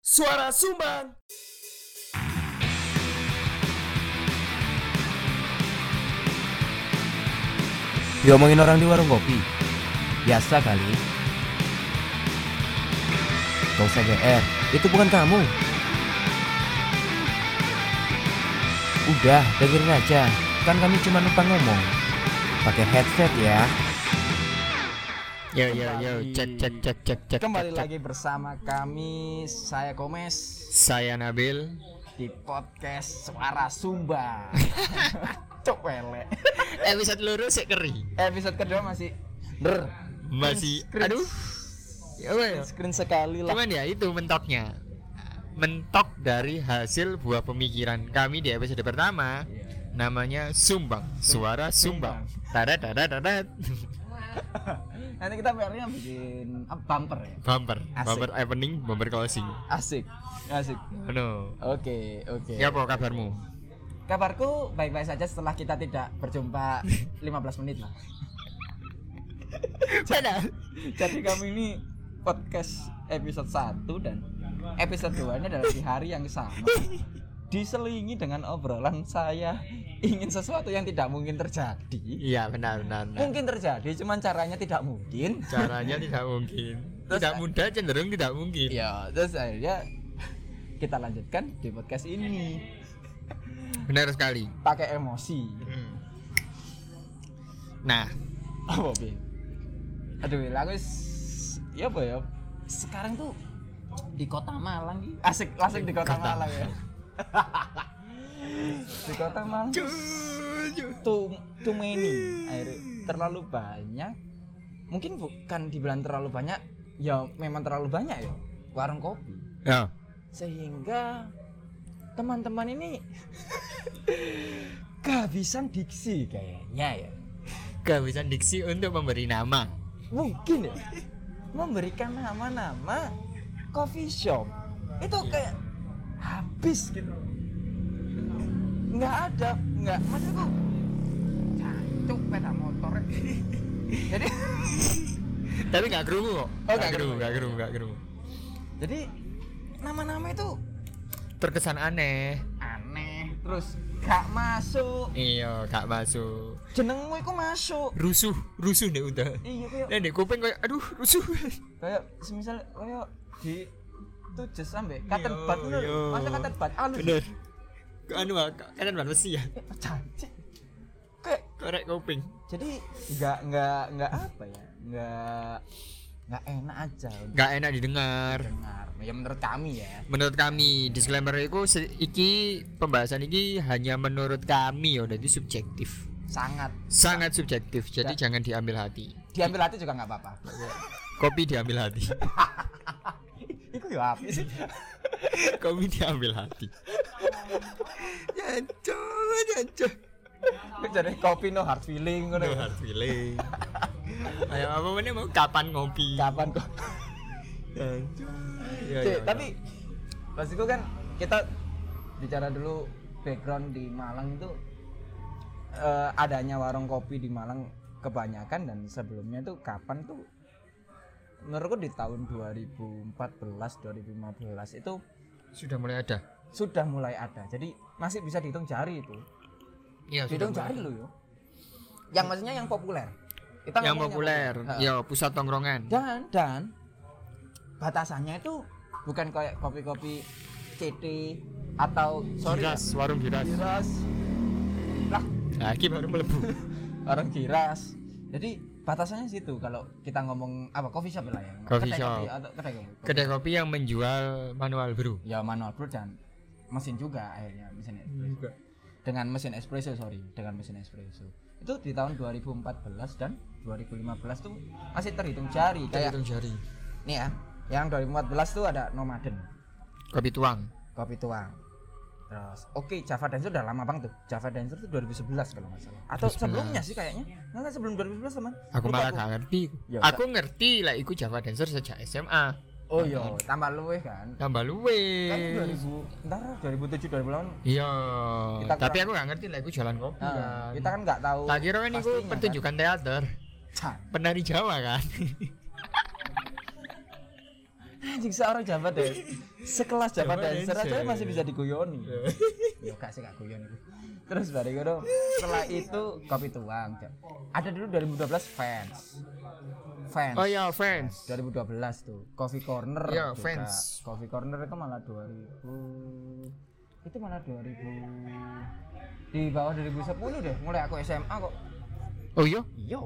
Suara Sumbang. Diomongin orang di warung kopi? Biasa kali. Gak usah GR Itu bukan kamu. Udah dengerin aja. Kan kami cuma numpang ngomong. Pakai headset ya Yo yo yo cek cek cek cek cek. Kembali cek, cek. lagi bersama kami saya Komes Saya Nabil. di podcast Suara Sumbang. Cok wele. Episode luru sik keri. Episode kedua masih ber Masih Screen- aduh. Ya apa ya? screen sekali lah. Cuman ya itu mentoknya. Mentok dari hasil buah pemikiran kami di episode pertama. Namanya Sumbang, suara Sumbang. Tada tada tada. Nanti kita PR-nya bikin bumper ya. Bumper, Asik. bumper opening, bumper closing. Asik. Asik. No. Oke, oke. Ya apa kabarmu? Kabarku baik-baik saja setelah kita tidak berjumpa 15 menit lah. Mana? Jadi kami ini podcast episode 1 dan episode 2 ini adalah di hari yang sama. Diselingi dengan obrolan saya ingin sesuatu yang tidak mungkin terjadi. Iya benar benar. benar. Mungkin terjadi, cuman caranya tidak mungkin. Caranya tidak mungkin. Terus- Tidak mudah cenderung tidak mungkin. Ya, terus akhirnya kita lanjutkan di podcast ini Benar sekali. pakai emosi. Hmm. Nah, Apa, Bi? Aduh, aku ya apa ya? Sekarang tuh di kota Malang nih. Asik, asik di kota, Kota. Malang ya. di kota Malang tuh too, too many akhirnya terlalu banyak. Mungkin bukan dibilang terlalu banyak ya memang terlalu banyak ya warung kopi. Ya. sehingga teman-teman ini kehabisan diksi kayaknya ya. Kehabisan diksi untuk memberi nama. mungkin ya. Memberikan nama-nama coffee shop. Itu kayak habis gitu nggak ada nggak maksudku jancuk sepeda motor jadi Tapi nggak kerungu kok. Oh, nggak kerungu. nggak kerungu, nggak kerungu. jadi nama-nama itu Terkesan aneh. aneh terus gak masuk Iya, gak masuk. jenengmu itu masuk Rusuh, rusuh deh udah. iya kayak di kuping kayak aduh rusuh. kayak semisal kayak di tujuh sampai katen Iya, bat iya. masa katen bat halus Bener. Anu kan ban besi ya. Cantik kayak Korek kuping. jadi nggak nggak nggak apa ya nggak nggak enak aja untuk Gak enak didengar. dengar ya menurut kami ya Menurut kami disclaimer itu iki pembahasan iki hanya menurut kami ya, jadi subjektif. sangat Sangat subjektif, jadi Ya. jangan diambil hati. diambil hati juga nggak apa-apa Kopi diambil hati. ya apa sih Kopi diambil hati. Jancu, jancu. jadi kopi no hard feeling ngono No ya. hard feeling. Ayo apa mana mau kapan ngopi? kapan kok Jancu. Ya, Cik, ya, tapi pas itu kan kita bicara dulu background di Malang itu eh, adanya warung kopi di Malang kebanyakan dan sebelumnya tuh kapan tuh menurutku di tahun 2014 2015 itu ya. sudah mulai ada. sudah mulai ada jadi masih bisa dihitung jari itu Iya, dihitung jari mulai. loh yo yang maksudnya yang populer kita Yang populer, ya pusat tongkrongan. dan dan batasannya itu bukan kayak kopi-kopi CT atau sorry ya, Giras, warung giras. giras lah Nah, baru melebu. orang giras jadi batasannya situ kalau kita ngomong apa coffee shop lah ya Coffee Kedai shop. kopi atau kedai kopi Kedai kopi yang menjual manual brew. ya manual brew dan mesin juga akhirnya mesin espresso dengan mesin espresso sorry dengan mesin espresso itu di tahun 2014 dan 2015 tuh masih terhitung jari kayak Hitung jari. nih ya yang 2014 tuh ada nomaden Kopi tuang. kopi tuang terus oke Java Dancer udah lama banget tuh Java Dancer tuh 2011 kalau nggak salah atau 2011. sebelumnya sih kayaknya nggak nggak sebelum 2011 teman Aku Lupa malah aku. gak ngerti. Ya, aku ngerti lah iku Java Dancer sejak SMA. oh iya tambah luwe kan Tambah luwe. kan 2000 ntar 2007 2008 Iya. Tapi aku gak ngerti lah iku jalan kopi nah, kan. kita kan nggak tahu Tak kira kan iku pastinya, pertunjukan teater. kan. Penari Jawa kan. anjing seorang Java deh sekelas Java Java dancer aja masih bisa diguyoni ya gak sih gak guyon itu. Terus bareng itu setelah itu kopi tuang ada dulu 2012 fans fans Oh ya, fans. 2012 tuh Coffee Corner Iya, juga. fans. Coffee Corner itu malah 2000 itu malah 2000 di bawah 2010 deh mulai aku SMA kok. Oh iya, iya.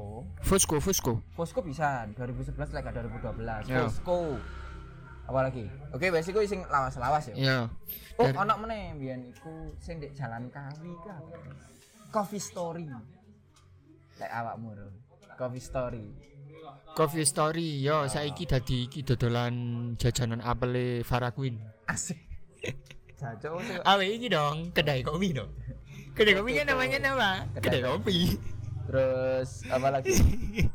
Fusco, Fusco. Fosco bisa 2011 lagi 2012 Ya. Fosco apa lagi oke biasa iku sing lawas-lawas ya Ya. oh Dari- ono meneh biyen iku sing di Jalan Kawi ka Coffee Story lek awakmu Ro. Coffee Story Coffee Story, yo saiki dadi iki dodolan jajanan apele Farah Queen. asik Jajo Awe iki dong, kedai kopi dong. Kedai kopi kan namanya apa? Kedai Kedai kopi. terus apa lagi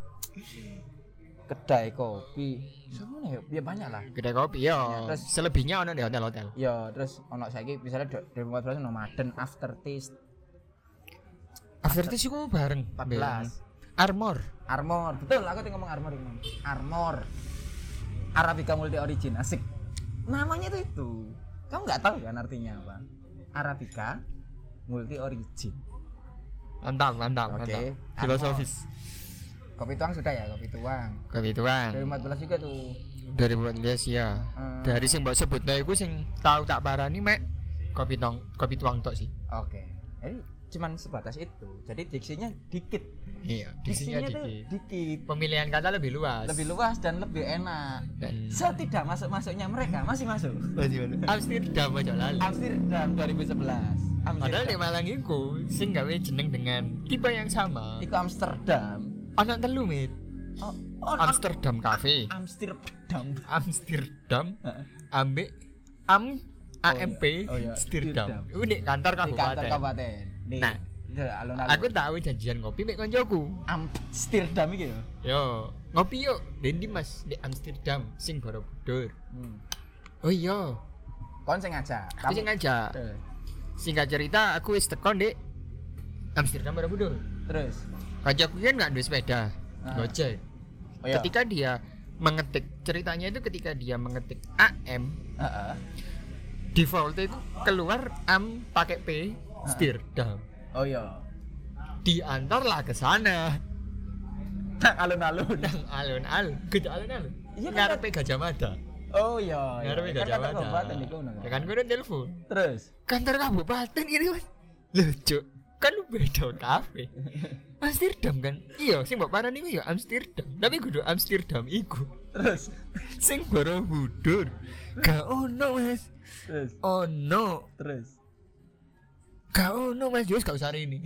kedai kopi semuanya ya, ya banyak lah Kedai kopi yo. terus- Selebihnya ono di hotel-hotel. ya terus ono saiki misalnya do- 2014 ono Maden Aftertaste Aftertaste iku bareng. 14 Armor. Armor betul aku tadi ngomong Armor ini Armor Arabica multi origin asik namanya itu itu kamu nggak tahu kan artinya apa Arabica multi origin Mantap, mantap, Oke. mantap. Armor. Kopi tuang sudah ya kopi tuang Kopi tuang. 2014 juga tuh 2014 ya. Hmm. Dari sing mbok sebutno iku sing tau tak parani mek kopi tong kopi tuang tok sih. oke jadi cuman sebatas itu jadi diksinya dikit Iya, diksinya diksinya dikit. dikit Pemilihan kata lebih luas. lebih luas dan lebih enak dan setidak masuk masuknya mereka masih masuk Amsterdam aja lali. Amsterdam 2011 Padahal di Amsterdam Malang iku sing gawe jeneng dengan tipe yang sama. itu Amsterdam Ana telu mit. oh, oh Amsterdam Cafe, Amsterdam Amsterdam, ambek Am AMP Oh iya. Amsterdam. Iku di kantor di kantor kabupaten. kabupaten Nah, di alun-alun Aku tahu janjian ngopi mek koncoku. Amsterdam iki ya Yo, ngopi yuk. Dendi Mas di Amsterdam sing Borobudur. hmm. Oh iya, kon sing ngajak aku sing ngajak. Singkat cerita aku wis tekon di Amsterdam Borobudur. terus Kancaku kan nggak ada sepeda, Ah. gojek. oh iya Ketika dia mengetik ceritanya itu ketika dia mengetik AM Heeh. default itu keluar am pakai P Amsterdam. oh iya Diantarlah ke sana. Nang alun-alun Nang alun-alun, gede alun-alun. Iya kan, Ngarepe Gajah Mada. oh iya iya. Ngarepe kan Gajah Mada. kabupaten iku ngono Ya kan kan gue telepon. terus Kantor kabupaten ini mas. Lucu. Kan lu beda kafe. Amsterdam kan. Iya, sing mbok parani iku ya Amsterdam. Tapi kudu Amsterdam iku. terus Sing Borobudur. Gak ono mas. terus Ono. terus Gak ono mas. Yus gak usah ini.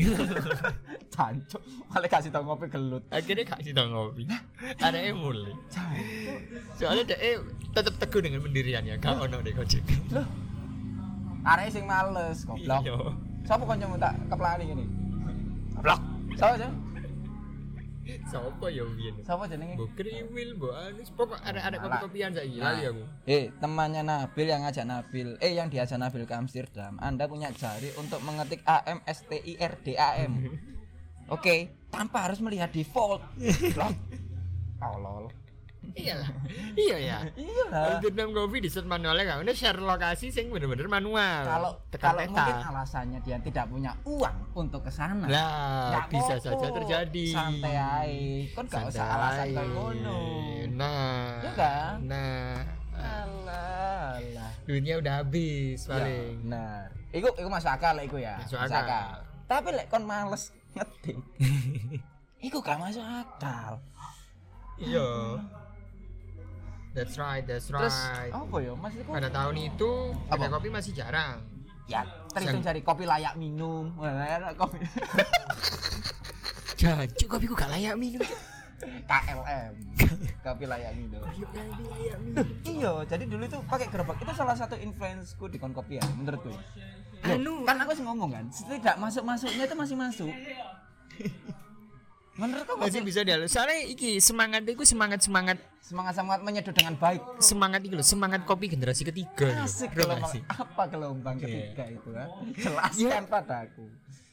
cancuk malah kasih tau ngopi gelut Akhirnya gak sih ngopi. Ada yang mulai. Soalnya dia tetap teguh dengan pendiriannya. Gak ono deh loh arek sing males goblok Siapa kancamu tak keplani gini? Blok. Siapa aja? Sopo ya Win? Siapa jenenge? Mbok kriwil, mbok anus, pokok ada-ada Alah. kopi-kopian saiki lali aku. Eh, temannya Nabil yang ngajak Nabil, eh yang diajak Nabil ke Amsterdam. Anda punya jari untuk mengetik A M S T I R D A M. Oke, tanpa harus melihat default. Loh. Oh lol. Iya lah. Iya ya. Iya lah. Amsterdam Coffee di set manualnya kan udah share lokasi sing bener-bener manual. Kalau kalau mungkin alasannya dia tidak punya uang untuk ke sana. Lah, bisa saja terjadi. Santai ae. Kon gak usah alasan kayak ngono. Nah. Iya kan? Nah. Alah, alah. Duitnya udah habis Ya, paling. benar. Iku iku masuk akal iku ya. Masuk akal. Tapi lek kon males ngetik. iku gak masuk akal. Iya. That's right, that's Terus right. apa ya? Mas iku Pada tahun itu Apa? kopi masih jarang. ya terhitung Sang- cari kopi layak minum. Kopi Jancuk kopi ku gak layak minum. KLM. kopi layak minum. iya, jadi dulu itu pakai gerobak. Itu salah satu influenceku di kopi ya, menurutku. Anu. kan aku sih ngomong kan, tidak masuk-masuknya itu masih masuk. Menurutku Masih kopi- bisa dia. Soalnya iki semangat itu semangat semangat semangat-semangat menyedot dengan baik. semangat itu loh, semangat kopi generasi ketiga. Asik gelombang masih. apa gelombang Iya. ketiga itu kan? Jelaskan padaku.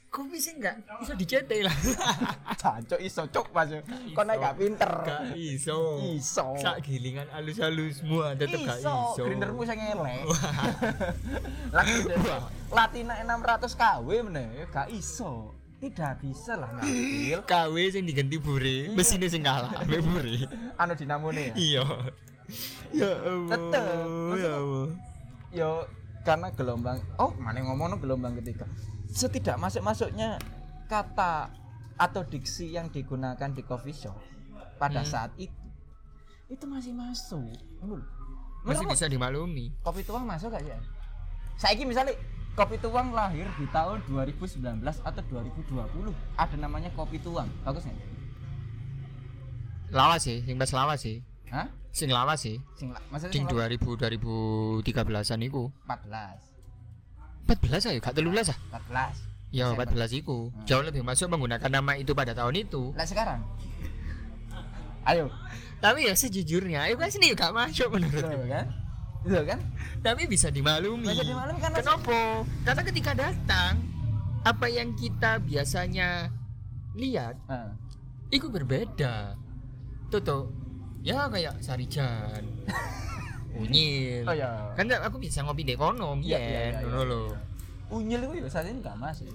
kopi sih enggak bisa dicetek lah. Jancuk iso cuk Mas. Kok nek gak pinter. Gak iso. Iso. Sak gilingan halus-halus semua tetep gak iso. iso. Grindermu sing elek. Grinder- Latina 600 kW meneh gak iso. Tidak bisa lah ngambil KW sing diganti bure, mesinnya sing kalah ambek bure. anu dinamone ya. Iya. Ya Allah. Tetep. Ya Allah. Yo karena gelombang oh mana ngomong gelombang ketiga setidak masuk masuknya kata atau diksi yang digunakan di coffee shop pada Hmm. saat itu itu masih masuk lho. Masih Menurut bisa dimaklumi. kopi tuang masuk gak ya saya misalnya kopi tuang lahir di tahun 2019 atau 2020 ada namanya kopi tuang bagus nggak Lawas sih, sing pas lawas sih. Hah? Sing lawas sih. Sing la- maksudnya Sing sing la- 2000 2013-an iku. 14 14 ayo, gak 13 ah. 14 Ya, Desember. 14 iku. Jauh lebih masuk menggunakan nama itu pada tahun itu. Lah sekarang ayo Tapi ya sejujurnya, itu kan sini gak masuk menurut. Betul kan? Betul kan? Tapi bisa dimaklumi. Bisa dimaklumi karena- Kenapa? Karena ketika datang apa yang kita biasanya lihat Heeh. itu berbeda. Tuh. Ya kayak Sarijan. Unyil. Oh ya. Kan aku bisa ngopi di kono, Iya, iya, iya, iya, iya. Unyil itu ya saat ini enggak masuk.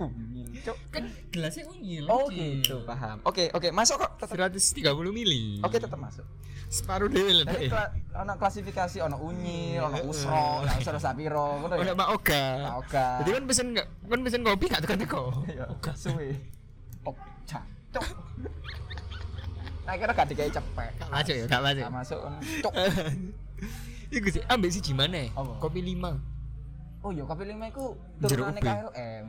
Unyil, cok. Kan gelasnya unyil. Oh gitu, paham. Oke, oke, masuk kok. Tetap. 130 mili. Oke, tetap masuk. Separuh dewe lah. Kla- ono klasifikasi ono unyil, ono usro, ono usro sapiro, ngono Oh, ya. Mbak Oga. Oga. Jadi kan pesen kan pesen kopi gak tekan-teko. Ya, oga suwe. Ok, cok. Nah, kira gak dikai cepet. Gak masuk ya, gak masuk. Gak masuk, cok. Iku sih ambil si gimana? Apa? Kopi 5. Oh iya, kopi lima itu turunannya. KLM.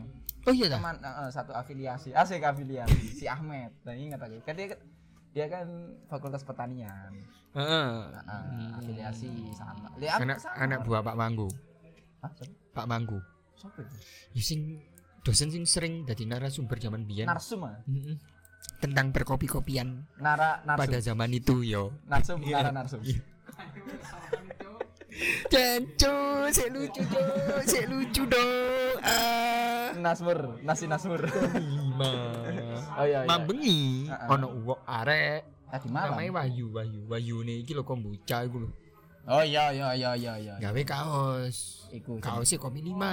Oh iya dah. teman satu afiliasi asik afiliasi si Ahmed nah ingat aku kan dia kan fakultas pertanian Heeh. Nah, afiliasi sama lihat Anak anak buah Pak Manggu. siapa? Pak Manggu. Siapa itu? Ya sing dosen sing sering jadi narasumber zaman biyen. narsum ah. Tentang perkopi-kopian nara narsum pada zaman itu yo. narsum Iya. nara narsum Jancu, saya lucu dong, saya lucu dong. Ah. nasmur nasi nasmur Lima. oh iya, iya. Mambengi, Heeh. ono uwok arek. tadi malam Namanya Wahyu, Wahyu, Wahyu nih iki lho kombucha iku lho. oh iya iya iya iya iya Gawe kaos. iku Kaosnya kopi lima.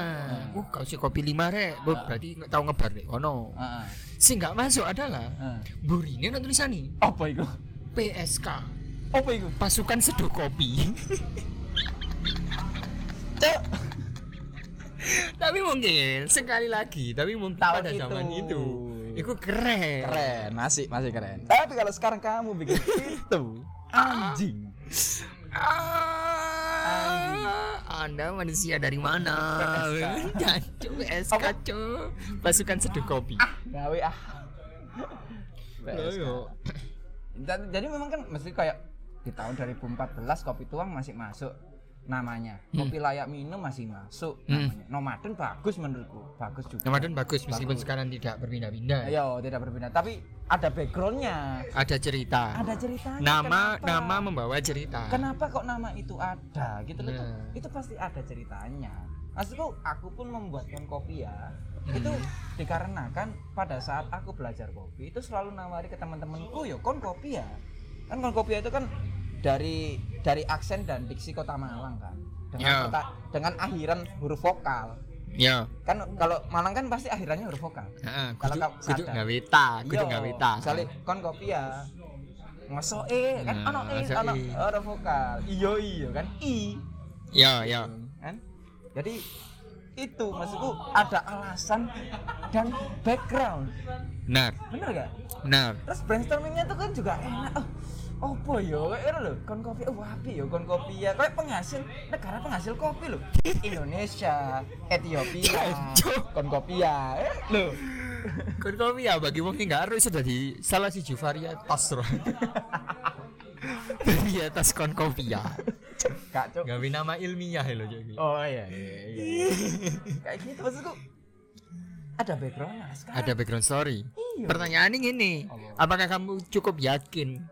Uh, kaosnya kopi lima rek. Bu, berarti nggak tahu ngebar deh. Ono. Heeh. Sing nggak masuk adalah Heeh. burine ada tulisan nih apa iku PSK apa iku pasukan seduh kopi. cok tapi mungkin sekali lagi, tapi mungkin Tahun pada zaman itu. itu, itu keren. keren masih masih keren tapi kalau sekarang kamu bikin itu anjing Ah, anda manusia dari mana? PSK. Jancu PSK cu. Pasukan seduh kopi. gawe ah Loh, Dan- jadi memang kan mesti kayak di tahun 2014 kopi tuang masih masuk namanya kopi layak minum masih masuk Hmm. namanya nomaden bagus menurutku bagus juga Ramadan bagus meskipun Bagus. sekarang tidak berpindah-pindah. ayo tidak berbeda tapi ada backgroundnya Ada cerita. ada ceritanya Nama kenapa? nama membawa cerita. kenapa kok nama itu ada gitu loh itu, Nah. itu pasti ada ceritanya maksudku aku pun membuatkan kopi ya Hmm. itu dikarenakan pada saat aku belajar kopi itu selalu nawari ke teman-temanku yo kon kopi ya kan kon kopi itu kan dari dari aksen dan diksi kota Malang kan dengan Ya. kota dengan akhiran huruf vokal Ya. kan kalau Malang kan pasti akhirannya huruf vokal Heeh, Kalau kamu kudu sadar. gawe ta, kudu Iya, gawe ta. misalnya kon kopi ya ngosok e kan Nah, ono e ono huruf vokal iyo iyo kan i Ya, ya. kan jadi itu maksudku ada alasan dan background Benar, bener gak benar. terus brainstormingnya tuh kan juga enak oh apa ya kayak lho kon kopi oh api ya kon kopi ya kayak penghasil negara penghasil kopi loh Indonesia Ethiopia kon kopi ya eh lho Kon kopi ya bagi wong sing gak ero iso dadi salah siji varietas ro. varietas kon kopi ya. gak cok Gawe nama ilmiah lho jadi. oh iya iya, iya. kayak gitu maksudku ada sekarang Ada background story. Iya. Pertanyaan ini, Apa? apakah kamu cukup yakin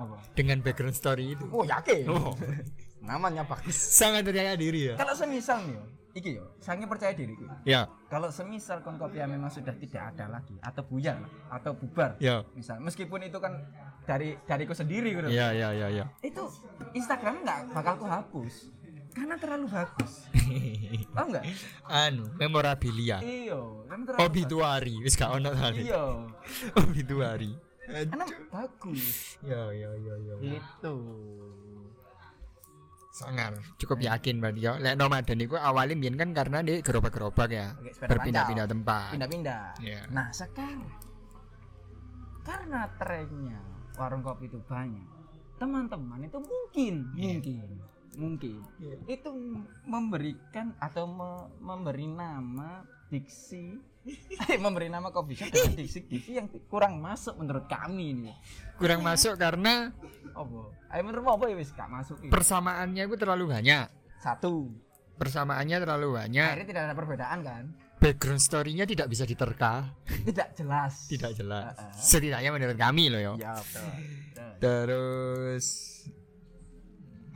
apa dengan background story itu? oh yakin Oh. namanya bagus Sangat percaya diri ya. kalau semisal nih iki yo sange percaya diri iki. Ya, kalau semisal kon kopi memang sudah tidak ada lagi atau buyar atau bubar ya. misal meskipun itu kan dari dariku sendiri gitu Ya, ya, ya, ya. itu Instagram nggak bakal ku hapus karena terlalu bagus oh enggak Anu, memorabilia. iyo karena terlalu Obituari, wis gak ono tadi. iya Obituari. Karena bagus Ya, ya, ya, ya. itu Sangar, cukup yakin berarti ya. Lek nomaden iku awalnya mbiyen kan karena dia gerobak-gerobak ya. Berpindah-pindah tempat. pindah-pindah Iya. nah sekarang karena trennya warung kopi itu banyak teman-teman itu mungkin Iya. mungkin mungkin itu memberikan atau me- memberi nama diksi memberi nama coffee shop dengan diksi-diksi yang kurang masuk menurut kami ini Kurang masuk karena apa ayo menurut apa ya wis gak masuk ini? persamaannya itu terlalu banyak. satu Persamaannya terlalu banyak. akhirnya tidak ada perbedaan kan Background story-nya tidak bisa diterka, tidak jelas tidak jelas. Heeh. Setidaknya menurut kami loh ya. ya betul. Terus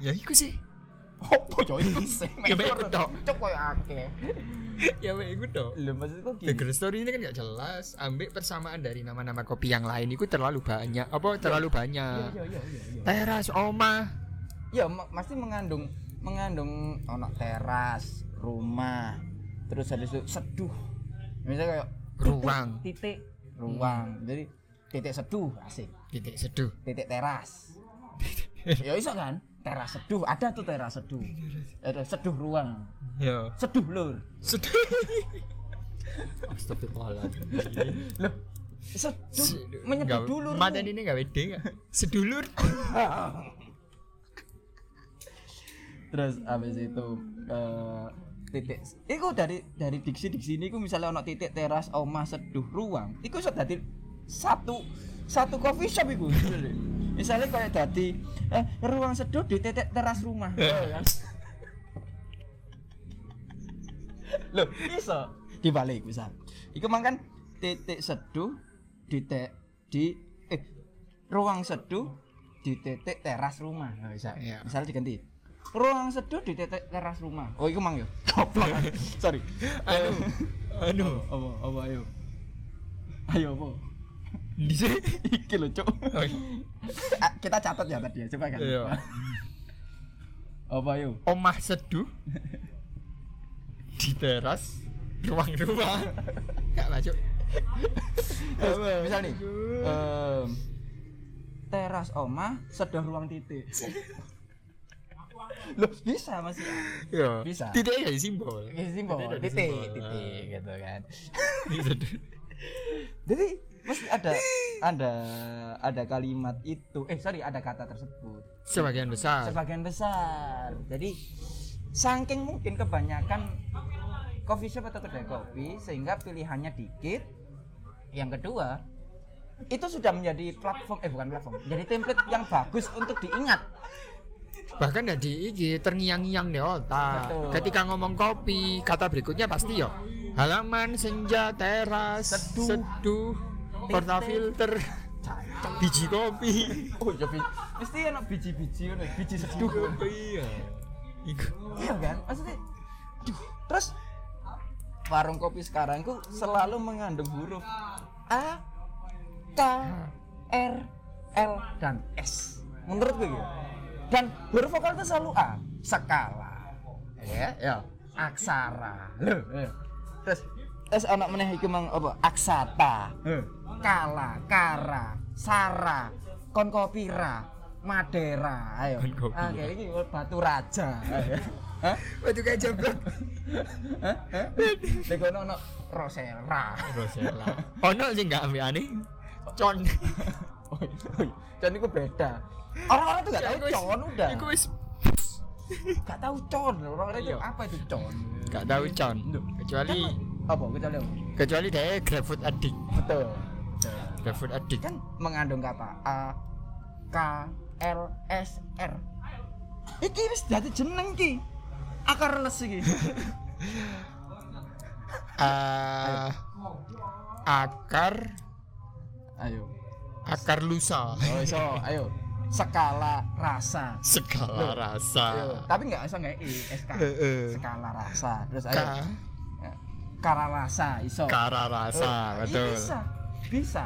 ya iku sih. Apa yo itu sih? Ya, baik, ikut dong. Cuk koyo akeh. ya weh, iku dong. Lho maksudku gini. Background story ini kan gak jelas. Ambil persamaan dari nama-nama kopi yang lain itu terlalu banyak. Apa terlalu banyak? Iya iya iya iya. Teras, omah, Ya ma- pasti mengandung mengandung ono teras, rumah, terus ada itu seduh. Misalnya kayak Ruang. titik, ruang. Jadi titik seduh asik. titik seduh. Titik teras. ya iso kan? Teras seduh, ada tuh teras seduh. Ada seduh ruang. Ya. Seduh lur. Seduh. Astagfirullahaladzim. Loh, seduh menyebut dulu. Mata ini gak wede? Sedulur. terus habis itu eh, titik iku dari dari diksi diksi ini ku misalnya ono titik teras omah seduh ruang iku iso dadi satu satu coffee shop iku misalnya kayak dadi eh, ruang seduh di titik teras rumah. Kan? loh. Iso dibalik misal iku mang kan titik seduh di te, di eh ruang seduh di titik teras rumah. Nah, bisa. Iya. misalnya diganti. Ruang seduh di titik teras rumah. Oh iku mang yo. Goblok. Sorry. Anu. Anu. apa apa ayo. Ayo apa Di sini. iki lho cuk Oh, iya. Ah, kita catat ya tadi ya coba kan Iya. apa ayo Omah seduh. Di teras ruang rumah. Gak masuk. Terus, misal nih em, teras omah seduh ruang titik Loh, bisa masih Ya. Bisa. Titiknya jadi simbol. Simbol, Titik dari titik, titik gitu kan. Jadi mesti ada ada ada kalimat itu. Eh sorry, ada kata tersebut. Sebagian besar. Sebagian besar. Jadi saking mungkin kebanyakan coffee shop atau kedai kopi sehingga pilihannya dikit. Yang kedua, itu sudah menjadi platform eh bukan platform, jadi template yang bagus untuk diingat. bahkan ya di iki terngiang-ngiang di otak Betul. ketika ngomong kopi kata berikutnya pasti yo halaman senja teras Seduh. seduh, portafilter biji kopi Oh iya, bi- mesti enak biji-biji ngono, biji seduh. iya. Iya kan? Maksudnya duh, terus warung kopi sekarang itu selalu mengandung huruf A, K, R, L dan S. Menurut gue gitu. Dan huruf vokal itu selalu A, skala. Ya, ya. Aksara. Loh, eh. Terus terus anak meneh iku mang apa? Aksata. Kala, kara, sara, konkopira, madera. Ayo. Konkopira. Ah, kayak ini batu raja. Hah? Waduh kayak jeblok Lek ono ono Rosella. Rosella ono sih nggak ambil aneh con iya. Con itu beda. Orang-orang tuh gak tahu Iku wis- con udah. iku wis Gak tahu con. Orang-orang itu Iya. apa itu con? nggak tahu con kecuali Apa kecuali apa? kecuali dia GrabFood addict Betul. GrabFood addict Kan mengandung kata A, K, L, S, R. Iki wis dadi jeneng ki. Akar les iki. Ah, akar Ayo. akar lusa Oh iso, ayo. skala rasa Segala Loh. rasa. Yo, tapi nggak usah nggak i sk skala rasa terus ayo Ka kara rasa iso kara rasa, Eh, betul. bisa bisa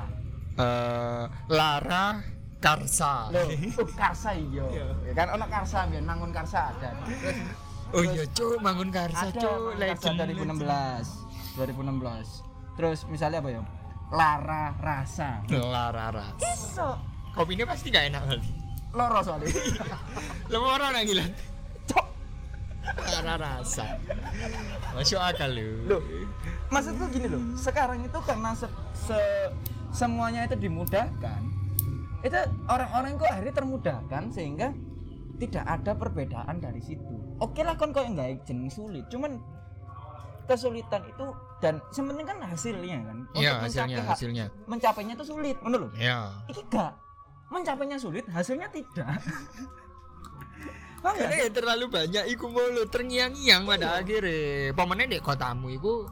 Eh, Lara Karsa. Loh, oh, karsa iyo ya kan ono karsa biar mangun karsa ada terus Oh iya, cuk, Mangun Karsa, ada cuk, legend. 2016 2016 terus misalnya apa ya Lara rasa Lara rasa. iso Kopinya pasti gak enak kali. loro soalnya orang nang gilan. Lara rasa. Masuk akal lu. Loh, maksudku gini loh sekarang itu karena se, se- semuanya itu dimudahkan itu orang-orang kok akhirnya termudahkan sehingga tidak ada perbedaan dari situ oke lah kon kok nggak jeneng sulit cuman kesulitan itu dan sebenarnya kan hasilnya kan Iya, Untuk hasilnya, mencapai ha- hasilnya. mencapainya itu sulit menurut loh Ya. ini enggak mencapainya sulit hasilnya tidak Karena ya terlalu banyak iku mulu terngiang-ngiang pada akhirnya. Pemennya di kotamu iku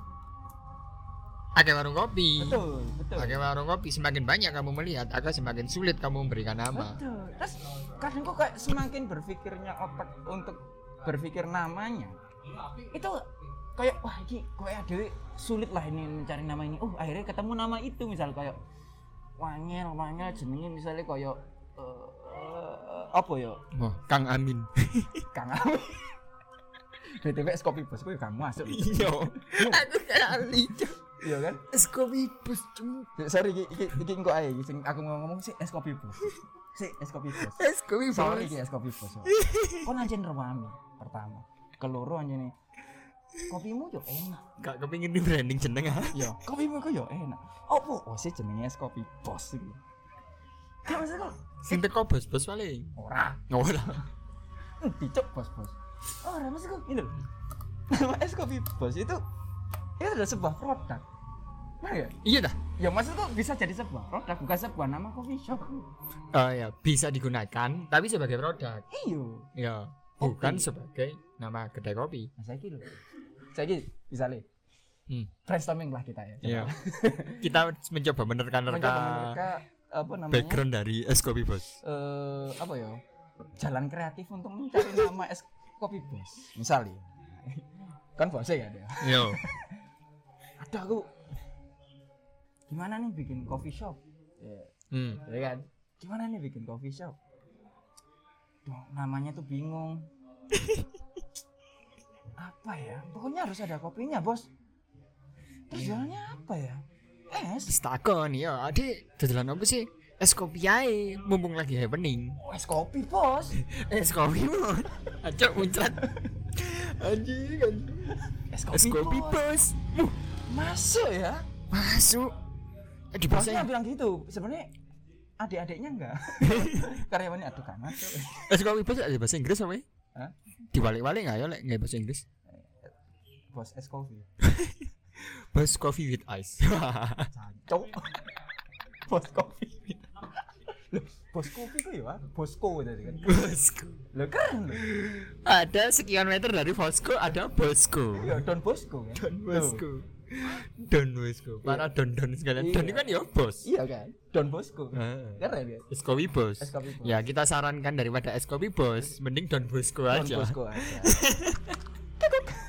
ada warung kopi. betul betul Pakai warung kopi semakin banyak kamu melihat, akan semakin sulit kamu memberikan nama. Betul. Terus kadang kok kayak semakin berpikirnya otak untuk berpikir namanya itu kayak wah ini kayak dewe sulit lah ini mencari nama ini. Oh akhirnya ketemu nama itu misal kayak wangel wangel jenenge misalnya kayak eh, eh, apa ya Oh, Kang Amin. Kang Ami. BTW es kopi bos, gue kamu masuk. Iya. Aku kali. Iya kan? Es kopi bus cuma. Ya, Sorry, iki iki iki engko ae, sing aku ngomong sih es kopi bos. Si es kopi bos. Es kopi Sorry bus. iki es kopi bos. Kon anjen rewami pertama. Keloro anjene. Kopimu yo enak. Gak kepingin di branding jeneng ah. Yo, kopimu ku yo enak. Opo? Oh, sih jenenge es kopi bos iki. Gak maksud kok Sing teko bos-bos paling. ora. Ora. Dicok bos-bos. Ora maksud kok ini. Nama es kopi bos itu itu adalah sebuah produk. Nah ya, Iya dah. ya maksud kok bisa jadi sebuah produk bukan sebuah nama coffee shop. Oh ya, bisa digunakan tapi sebagai produk. Iyo. Ya, bukan sebagai nama kedai kopi. Nah, saya lho. Saya misalnya Hmm. brainstorming lah kita ya. Iya. Kita mencoba menerka-nerka apa namanya? background dari es kopi bos. eh apa ya? Jalan kreatif untuk mencari nama es kopi bos. Misalnya. Kan bosnya ya dia. Yo. Ada aku. Gimana nih bikin coffee shop? Ya, Hmm. ya kan? Gimana nih bikin coffee shop? Duh, namanya tuh bingung. apa ya? Pokoknya harus ada kopinya, Bos. Terus jualannya apa ya? Es. Takon ya, adik dadelan apa sih? Es kopi ae, mumpung lagi happening. Oh, es kopi, Bos. Es kopi bos. Acok muncrat. Anjing, anjing. Es Es kopi bos. Muh, Masuk ya? masuk. Eh, di Bosnya bilang gitu. Sebenarnya adik-adiknya enggak. Karyawannya aduh kan masuk. es kopi bos ada bahasa Inggris apa? ya? Hah? Dibalik-balik nggak ya lek bahasa Inggris? Bos es kopi. Bos coffee with ice. Cok. Bos kopi. Loh, bos kopi kok ya? Bosco tadi kan. Bosco. Loh keren loh. Ada sekian meter dari Bosco ada Bosco. Ya Don Bosco kan. Don Bosco. Don Bosco. Para don don sekalian. Don Iya. itu kan ya bos. Iya kan? Don Bosco. Ah. Keren ya? Es kopi bos. Es kopi bos. Ya kita sarankan daripada es kopi bos, mending Don Bosco Don aja. Bosco aja.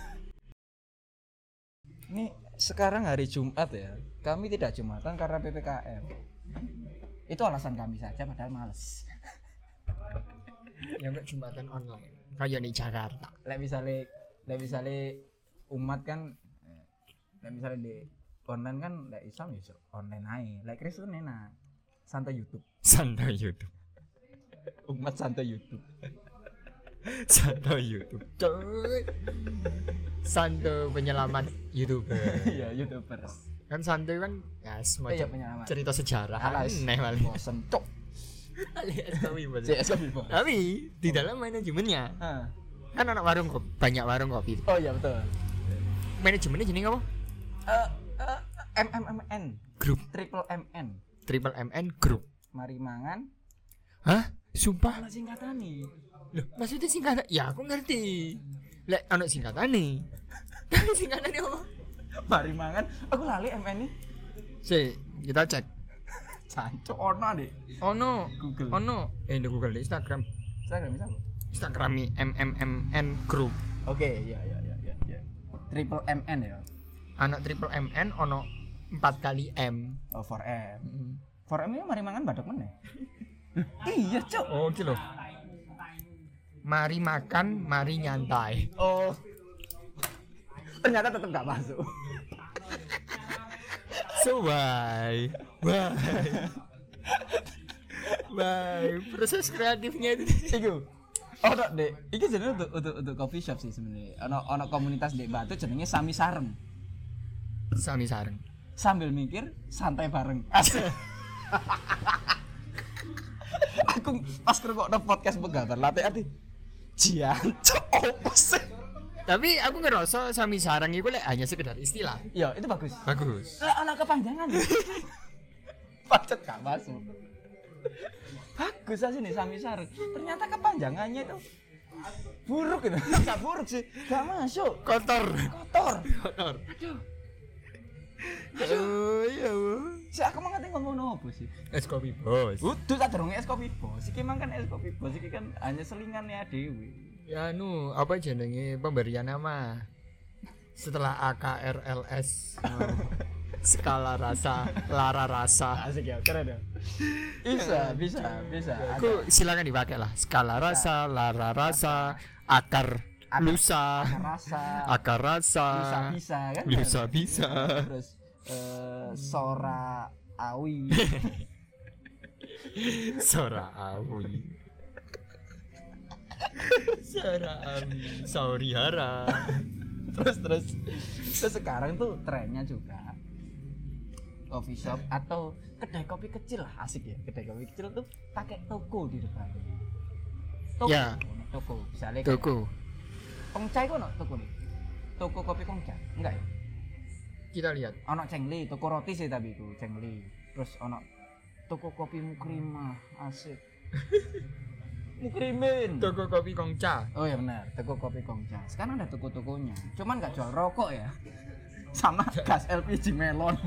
Ini sekarang hari Jumat ya. Kami tidak Jumatan karena PPKM. Itu alasan kami saja padahal males. Ya enggak jumatan online. Kayak di Jakarta. Lek misalnya lek misalnya umat kan eh, lek misalnya di online kan lek Islam ya online aja. Lek Kristen enak. Santai YouTube. Santai YouTube. Umat santai YouTube. Santai YouTube. Coy. Santai penyelamat YouTuber. Iya, YouTubers. kan kan ya Iya, semacam penyelamat. cerita sejarah aneh paling Bosen cok. alias Bos. tapi di dalam manajemennya kan anak warung kopi banyak warung kopi Oh iya betul. manajemennya jenis apa Eh eh, MMMN grup triple MN triple MN group mari mangan hah sumpah ana singkatan nih loh maksudnya singkatan ya aku ngerti lek anak singkatan nih tapi singkatan apa mari mangan aku lali MN nih si kita cek Cancuk ono deh. ono Google. ono eh di Google di Instagram Instagram bisa. Bu? Instagram MMMN group Oke, iya iya iya iya. iya. Triple MN ya. anak triple MN ono empat kali M Oh, 4M. 4M ini mari mangan badak meneh. iya, Cuk. oh gitu loh mari makan mari nyantai Oh. Ternyata tetap gak masuk. so why why why proses kreatifnya itu Iku. Oh, no, Dek. Iki jenenge untuk untuk untuk coffee shop sih sebenarnya. Ono ono komunitas Dek Batu jenenge Sami Sareng. sami sareng Sambil mikir, santai bareng. Aku pas ngrungokno podcast Begabar Latte ati. Jiancuk opo sih? tapi aku ngerasa sami sareng itu lek hanya sekedar istilah Iya, itu bagus. bagus Lah ana kepanjangan. Pacet gak masuk. Bagus aja nih Sami Sareng. Ternyata kepanjangannya itu buruk gitu. Gak buruk sih. Gak masuk. kotor Kotor. kotor Aduh. Oh iya Bu. Si aku mau ngerti ngomong apa sih? es kopi bos Udah tak dorong es kopi bos. Iki mang kan es kopi bos. Iki kan hanya selingannya Dewi. ya nu apa jenenge pemberian nama setelah AKRLS skala rasa lara rasa Asik ya, keren ya. Bisa, bisa, bisa. aku silakan dipakai lah skala rasa lara rasa akar lusa. rasa, akar rasa. Bisa bisa kan? bisa bisa. Terus eh, sora awi. Sora awi. Sora awi. Sorry hara. Terus terus. Terus sekarang tuh trennya juga. Coffee shop atau kedai kopi kecil lah asik ya. Kedai kopi kecil tuh pakai toko di depan toko. Ya. toko. Misalnya kayak Toko Kongca itu ono toko nih toko kopi Kongca enggak ya Kita lihat ono cengli toko roti sih tapi itu cengli terus ono toko kopi mukrimah asik mukrimin Toko kopi Kongca Oh ya benar, toko kopi Kongca. Sekarang ada toko-tokonya. Cuman nggak jual rokok ya. Sama gas LPG melon.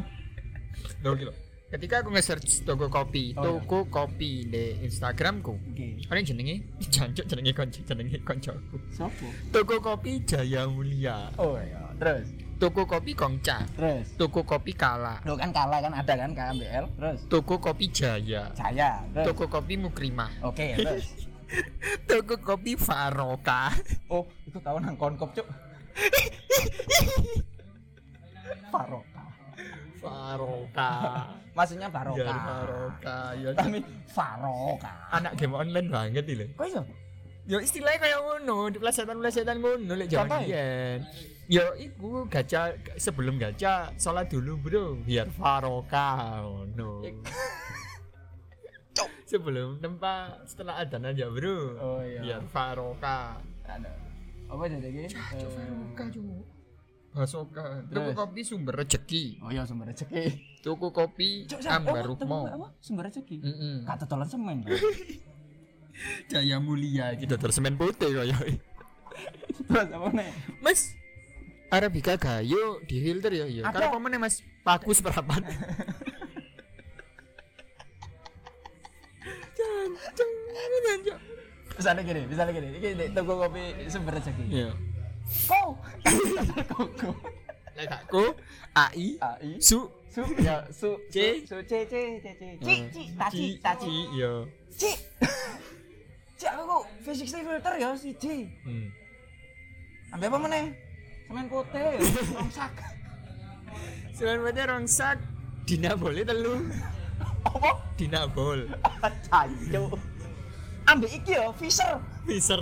Loh gitu Ketika aku nge-search toko kopi Oh, iya. Toko kopi di Instagramku Oke. Paling jenenge Jancuk jenenge konco jenenge koncoku Sopo? Toko kopi Jaya Mulia Oh iya. Terus, Toko kopi Kongca terus. Toko kopi Kala Lo kan kalah kan ada kan KMBL. Terus Toko kopi Jaya Jaya. Terus. Toko kopi Mukrimah Oke, terus. Toko kopi Faroka Oh, itu tahu nang konkop, Cuk. Faroka. Faroka Maksudnya Faroka. Biar Faroka ya Tapi Faroka. anak game online banget ini Kok iso? Yo istilahnya kayak ngono, di plesetan-plesetan ngono lek jaman biyen. Yo iku gacha sebelum gacha sholat dulu, Bro, biar faroka ngono. sebelum tempat setelah adzan aja, Bro. Oh, iya. Biar faroka. Ada. Apa jadi iki? Eh, Faroka cuma. Basoka. Tuku kopi sumber rezeki. Oh iya sumber rezeki. Tuku kopi ambar oh, rukmo. apa? Sumber rezeki. Heeh. Kata tolan semen. Jaya mulia gitu terus semen putih kaya. Terus apa nih? Mas Arabica gayo di filter ya iya. Kalau pemenang Mas paku seperempat. Jancung, jancung. Misalnya gini, misalnya gini, ini toko kopi sumber rezeki. Iya. Kau, koko, Lek aku AI AI, su su, ya su, C. su, C, C, C, C, ci, ci, taci, taci, Iya. ci, ci, aku V60 filter ya si C. Hmm. Ambil apa mana? Semen putih, rongsak. Selain berarti rongsak Dina boleh telu Apa? Dina bol Cancuk. Ambil iki ya, Fisher. Fisher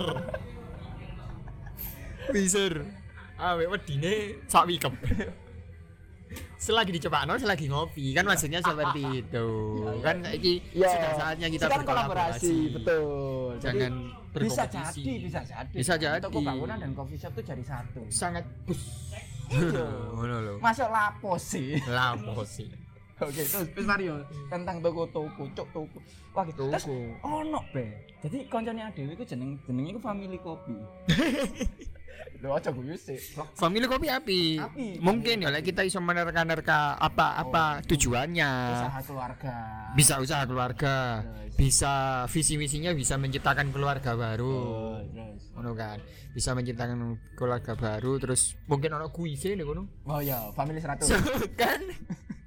Fisher Awe wedine sak wikep Selagi dicoba no, selagi ngopi kan maksudnya seperti itu kan iki sudah saatnya kita Sekarang berkolaborasi betul. Jadi, jangan bisa berkompetisi jadi, bisa jadi. Bisa jadi. Toko bangunan dan coffee shop tuh jadi satu. sangat bus Iya. Masuk lapos sih. lapo sih Oke, terus terus Mario tentang toko-toko, cok toko. Wah, gitu. Terus ono be. Jadi koncone Adewi ku jeneng jenenge ku Family Kopi. Lho aja guyu sih. Family kopi api. Api. Mungkin ya kita iso menerka-nerka apa-apa tujuannya. Usaha keluarga. Bisa usaha keluarga. Terus. Bisa visi misinya bisa menciptakan keluarga baru. Oh. Ngono kan. Bisa menciptakan keluarga baru terus mungkin ono kuise nih kono. Oh ya, family 100. kan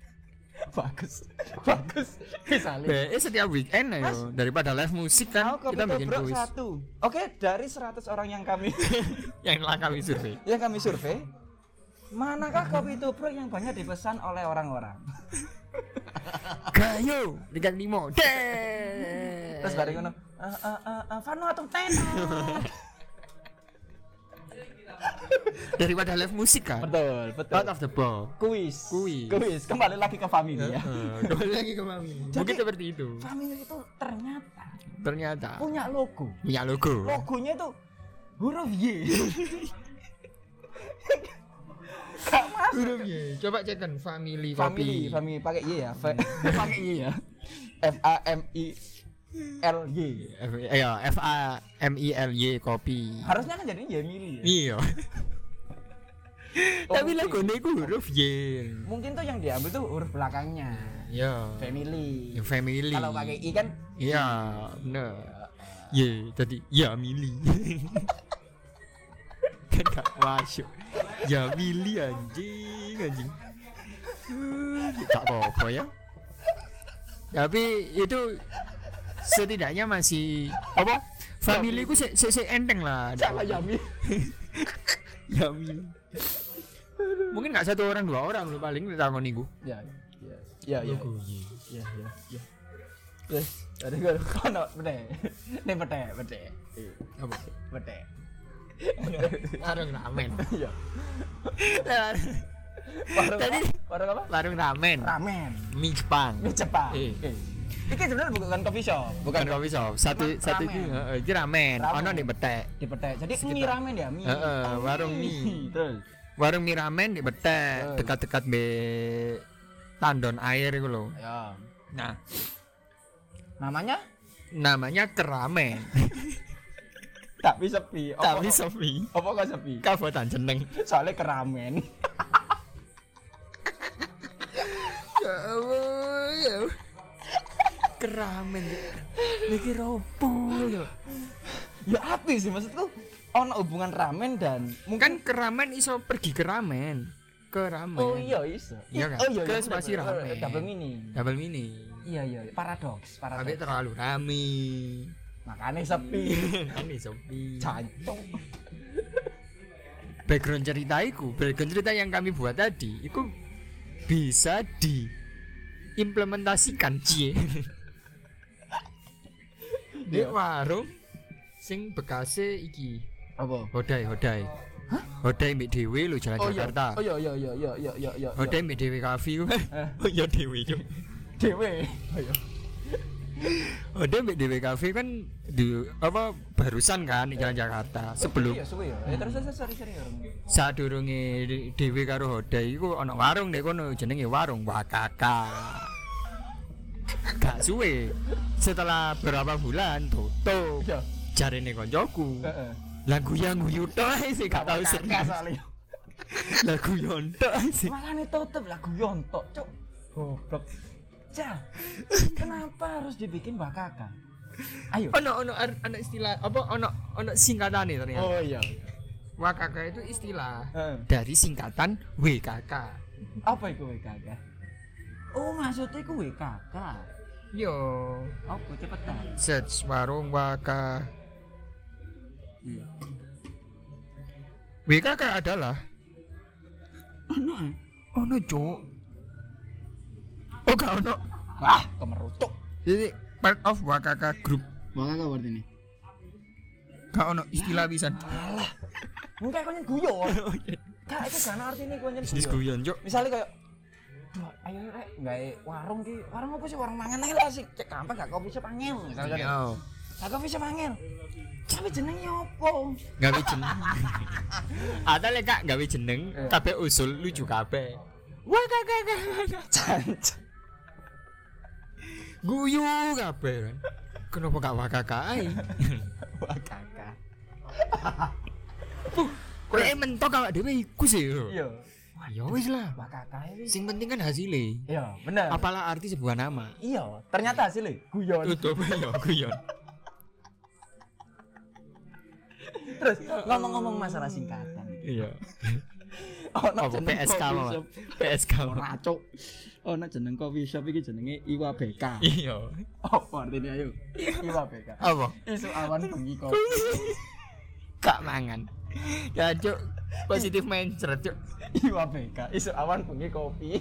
bagus. Bagus. Misalnya. BE setiap weekend ayo daripada live musik kan Aku kita bikin kuis satu. Oke, dari 100 orang yang kami yang telah kami survei. yang kami survei, manakah kopi tubruk yang banyak dipesan oleh orang-orang? Gayo tiga limo. Deh. Terus bareng ngono, eh eh eh eh, Vanuatu tenar. Daripada live musik kan. Betul, betul. Out of the box. Kuis. Kuis. Kuis. Kembali lagi ke family ya. Kembali lagi ke mami. Mungkin seperti itu. Family itu ternyata Ternyata punya logo. punya logo. Logonya itu huruf Y. Gak masuk. Huruf Y. Coba cekkan family, Family, family pakai Y ya. Pakai Y ya. F A M I L Y. F, ya, F A M I L Y kopi. Harusnya kan jadi Yemili ya. Iya. Oh, Tapi mungkin. logonya itu huruf Y. Mungkin tuh yang diambil tuh huruf belakangnya. Ya. Family. Yang family. Kalau pakai I kan Iya, bener. Y tadi ya mili. kan gak masuk. Ya mili anjing anjing. Tak apa-apa ya. Tapi itu setidaknya masih apa? Family ku se, se, se enteng lah. salah apa. Yami. Ya. Mungkin nggak satu orang dua orang lu paling takon niku. Ya, ya, ya, ya, ya, ya, ya. Terus ada gue kono bete. Nih bete, bete. Apa? Bete. Warung ramen. Iya. Warung Tadi apa? Warung apa? warung ramen. Ramen. Mie Jepang. Ini Jepang. Eh. Ini sebenarnya bukan coffee shop, bukan coffee shop satu Cuma satu ramen. itu heeh, itu ramen ono di betek di petek. Jadi Sekitar. mie ramen ya, mie. Heeh, Oh, warung mie. Terus. warung mie ramen di betek dekat-dekat be tandon air itu loh Ya. nah Namanya namanya keramen tapi sepi. Apa- tapi sepi apa kok sepi? kabupaten jeneng Soalnya keramen. ya Allah ya Allah. Keramen mikir opo ya ya apa sih maksudku? Ono hubungan ramen dan kan keramen iso pergi ke ramen ke ramen Oh iya iso. Iya kan? Oh iya. Ke iya, spasi bener, bener. ramen. Double mini. double mini Iya iya, paradoks, tapi paradoks. terlalu rame Makanya sepi. ini sepi Jancuk. background cerita itu background cerita yang kami buat tadi itu bisa diimplementasikan cie di Iya. warung sing bekase iki Apa? hodai hodai hodai mbak dewi lu jalan Oh iya. Jakarta Oh iya iya iya iya iya iya iya. hodai mbak dewi kafe ku Eh. oh iya dewi Cuk. Dewe. Oh iya. hodai mbak dewi kafe kan di apa barusan kan di jalan Jakarta sebelum Iya, suwe ya. Eh terus terus sorry sorry orang. saat durunge dhewe karo Hodai iku ana warung nek kono jenenge warung Wakaka. Gak suwe. Setelah berapa bulan tutup. Iya. Koncoku. Heeh. Lah guyu-guyu tok ae sih gak tau Kakak serius. tok ae sih. Malah nih tutup lagu yontok, cuk. Goblok. Cah, kenapa harus dibikin bakaka? Ayo. Ono ono ono istilah apa ono ono singkatane ternyata. Oh iya. Wakaka itu istilah dari singkatan WKK. Apa itu WKK? Oh, maksudnya itu WKK. Yo, Apa cepetan? search warung Waka. Iya. WKK adalah Ono. eh? ono cuk. Oh gak ono. Wah, kemerucuk. Jadi part of Wakaka group. Bakaka berarti ini. Gak ono istilah pisan. Enggak kau guyon. Kak, itu kan artinya kau Bisnis guyon. guyon cuk. Misalnya kayak ayo rek, gawe warung ki. Warung apa sih? Warung mangan ae lah sih. Cek gampang gak kopi shop angel. Misalnya. Yo, Gak kopi shop angel. Tapi jenenge opo? gawe jeneng. Ada lek gak gawe jeneng, Iya. kabeh usul lucu kabeh. Wakaka. Cancuk. Guyu kabeh kan. Kenapa gak Wakaka ae? Wah, kakak. Kowe mentok awak dhewe iku sih. Iya. Wah, ya wis lah. Sing penting kan hasilnya. Iya, bener. Apalah arti sebuah nama. Iya, ternyata hasilnya guyon. Tutup ya guyon. Terus ngomong-ngomong masalah singkatan. Iya. Oh, Apa PSK mama? PSK. Racuk. Oh, nak jeneng coffee shop iki jenenge Iwa BK. Iya. Apa artinya ayo? Iwa BK. Apa? Isu awan bengi kopi. Kak mangan. Ya cuk, positif mindset cuk. Iwa BK. Isu awan bengi kopi.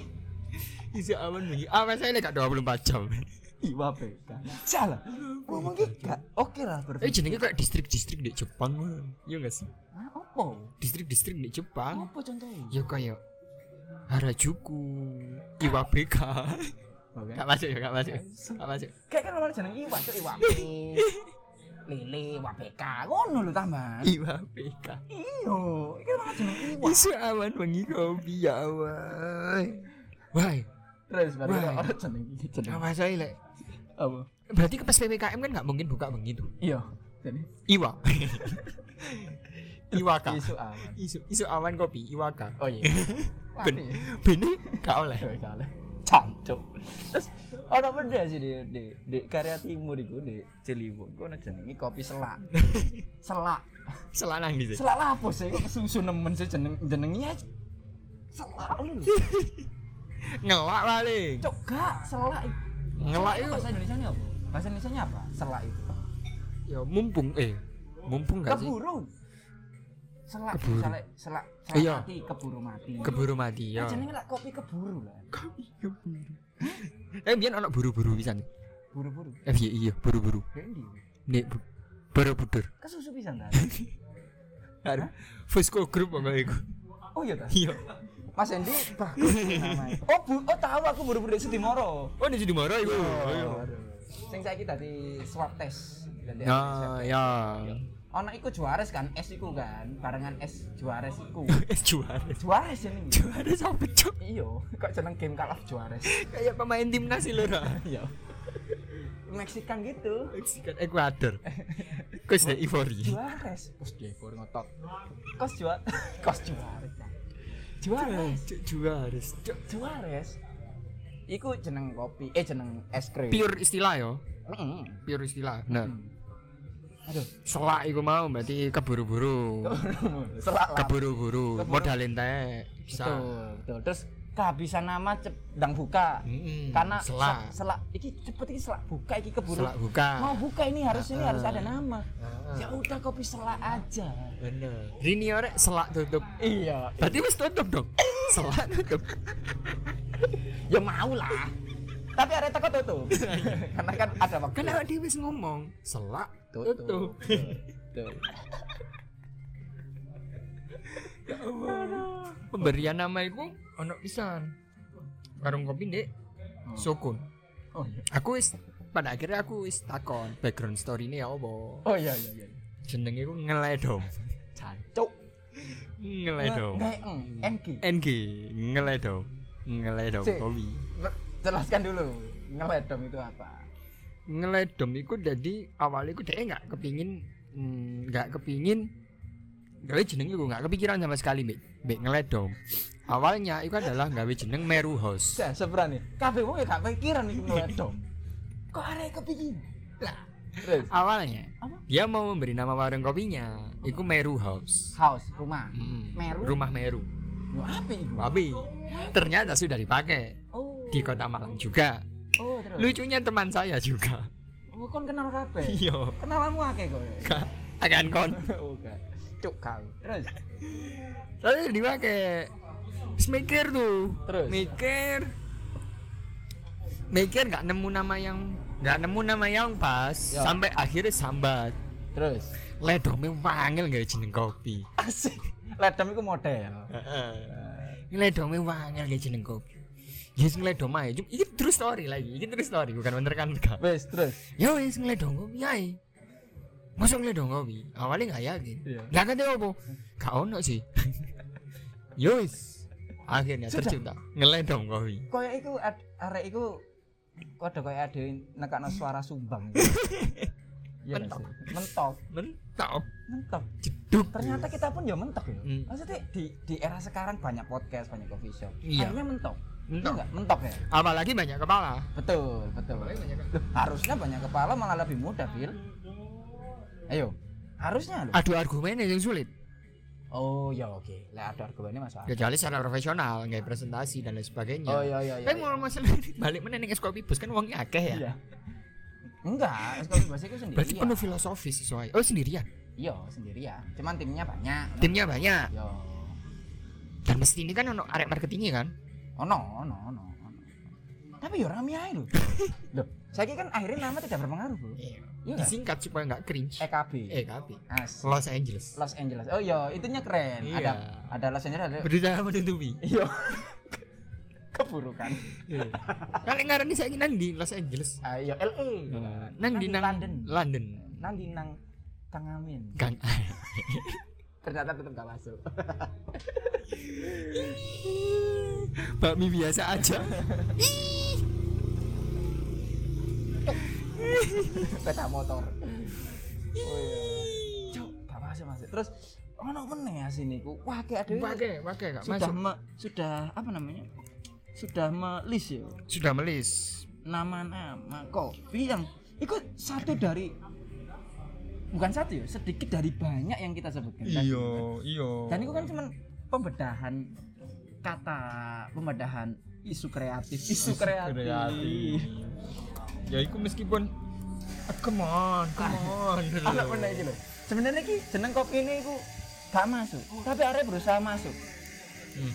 Isi awan begini. Awan saya lek gak 24 jam. Iwa BK. Salah. Ngomong iki gak oke lah Eh berpikir. jenenge kayak distrik-distrik di Jepang. Iya gak sih? Ah, apa? Distrik-distrik di Jepang. Apa contohnya? Ya kayak Harajuku, Iwabeka. Oke. Gak masuk ya, gak masuk. Gak masuk. Kayak kan orang jeneng Iwa tuh Iwa. Lele Iwa BK. Ngono lho tambahan. Iwabeka. Iyo, iki orang jeneng Iwa. Isu awan wengi kopi ya awan. Wah, Terus Wah. orang jeneng iki jeneng lek? apa? Berarti ke PPKM kan nggak mungkin buka begitu. Iya. Jadi Iwa. Iwaka. isu awan. Isu isu awan kopi, Iwaka. Oh iya. Ben. Iya. Bene gak oleh. Kalah. Cancuk. Terus ana beda sih di di di karya timur iku di Ciliwung. Ku ana jenenge kopi selak. Selak. Selanang gitu. Selak apa sih? Kok kesusu nemen sih jeneng jenengnya selak lu. Ngelak paling. Cok gak selak. itu. Ngelak Selak itu bahasa Indonesia apa? Bahasa Indonesia apa? Selak itu. ya mumpung eh mumpung gak sih? Keburu. Selak, Keburu. selak, selak, selak Iya. mati, keburu mati. Keburu mati ya. Ya. Jenenge lah kopi keburu lah. Eh biar anak buru-buru bisa nih. Buru-buru. Eh iya iya buru-buru. Nek bu- Borobudur. Kesusu pisan ta. Aduh. Fosco Group apa iku? Oh iya ta. Iya. Mas Endi bagus namanya. Oh, bu, oh tahu aku buru-buru dari Sudimoro. Oh di marah iku. Iya. Sing saiki tadi swab test. Ya ya. Ono iku Juares kan, es iku kan, barengan es Juares iku. Eh juara. Juares jenenge. Juara sampe cok. Iya, kok jeneng game Call of Juares. Kayak pemain timnas sih lho. Iya. Meksikan gitu. Mexican Ecuador. Kos de Ivory. Juares. Kos Devor ngotot. Kos Juar. Kos Juares. Juares. Juara. Juares. Iku jeneng kopi, eh jeneng es krim. Pure istilah yo. Heeh. Pure istilah. Nah, Aduh, selak iku mau berarti keburu-buru. selak lah. Keburu-buru. Keburu. Modal entek. Bisa. Betul, betul. Terus kehabisan nama cepdang buka. Mm-mm. Karena selak. se- selak iki cepet iki selak buka iki keburu. Selak buka. Mau buka ini harus ini Ah. harus ada nama. Ah. Ya udah kopi selak aja. Bener. Rini orek selak tutup. Iya. Berarti wis tutup dong. Selak tutup. Ya mau lah. Tapi ada teko tutup. Karena kan ada waktu. Awak dhewe wis ngomong, selak tutup. Tutup. Ya Allah. Pemberian nama iku ono pisan. Warung kopi Dek. Sukun. Oh iya. Aku wis pada akhirnya aku wis takon background story ini ya apa. Oh iya iya iya. Jenenge iku ngeledom. Cancuk. Ngeledom. Nge- NG. NG ngeledom. Ngeledom kopi. Jelaskan dulu. Ngeledom itu apa? Ngeledom iku jadi awalnya iku dia nggak kepingin mm, nggak kepingin gawe jeneng iku nggak kepikiran sama sekali mbek mbek ngeledom. Awalnya itu adalah gawe jeneng Meru House. Saya seberani. Kabeh wong ya gak pikiran iku ngeledom. Kok arek kepikir? Lah. Terus Awalnya Apa? dia mau memberi nama warung kopinya, itu Meru House. house rumah. Mm, Meru? Rumah Meru. Iku? Tapi ternyata sudah dipakai Oh. di Kota Malang juga. Terus. Lucunya teman saya juga. Oh, kon kenal kabeh. Iya. Kenalanmu akeh kok. Akan kon. Oh, gak. Cuk kau. Terus Lalu dipakai. Terus mikir tuh. Terus? Mikir. Mikir nggak nemu nama yang nggak nemu nama yang pas Ya. sampai akhirnya sambat. terus Ledome wangil nggak jeneng kopi. asik. Ledom iku model. Ini ledome wangil nggak jeneng kopi. Ya sing ledom ae. Cuma Iki terus story lagi. Iki terus story bukan menerkan enggak. Wes, terus. Ya wis ngledong kopi ae. Masa ngledong kopi? Awalnya nggak yakin. Iya. Lah kate opo? Gak ono sih. ya wis. Akhirnya Sudah. tercipta ngeledong kopi. Kayak iku arek iku kode kayak ada nekakno suara sumbang. Iya Mentok. Mentok. Mentok. Mentok. Duk. ternyata kita pun ya mentok ya Hmm. maksudnya di di era sekarang banyak podcast banyak coffee shop Iya. akhirnya mentok Iya nggak? mentok ya Apalagi banyak kepala. betul betul banyak harusnya banyak kepala malah lebih mudah Phil ayo harusnya loh Adu argumennya yang sulit. oh ya oke lah ada argumennya mas Wahab. Kecuali secara profesional, nggak presentasi dan lain sebagainya. oh iya iya iya Tapi mau masalah balik mana nih Skopi Bus kan uangnya akeh ya. Iya. enggak sekolah bahasa itu sendiri Berarti penuh filosofis sesuai. Oh sendirian. iya sendiri ya cuman timnya banyak Timnya banyak. yo Dan mesti ini kan ono arek marketingnya kan. Oh no no no no. tapi ya rame aja loh loh saya kan akhirnya nama tidak berpengaruh bro Iya. Iya? Disingkat supaya nggak cringe. EKB tapi As Los Angeles. Los Angeles oh iya itunya keren Iya. ada ada Los Angeles ada Berusaha menutupi. iya keburukan Kalian ngarani saya nang di Los Angeles. ah, iya LA Nang di nang London London. nang Kang Amin Kang ternyata tetap gak masuk bakmi biasa aja. sepeda motor. Oh iya. Cok gak masuk terus ono meneh ya sini ku? Wah kayak ada Pakai, pakai enggak sudah me- sudah apa namanya? Sudah melis ya? Sudah melis. nama-nama kopi yang itu satu dari bukan satu ya sedikit dari banyak yang kita sebutkan. Kan? iya. dan itu kan cuman pembedahan kata pembedahan isu kreatif. Isu kreatif, Ya iku meskipun ah, come on, come on. anak mana iki lho. Sebenarnya ki jeneng kopi ini iku gak masuk. Tapi arek berusaha masuk. Hmm.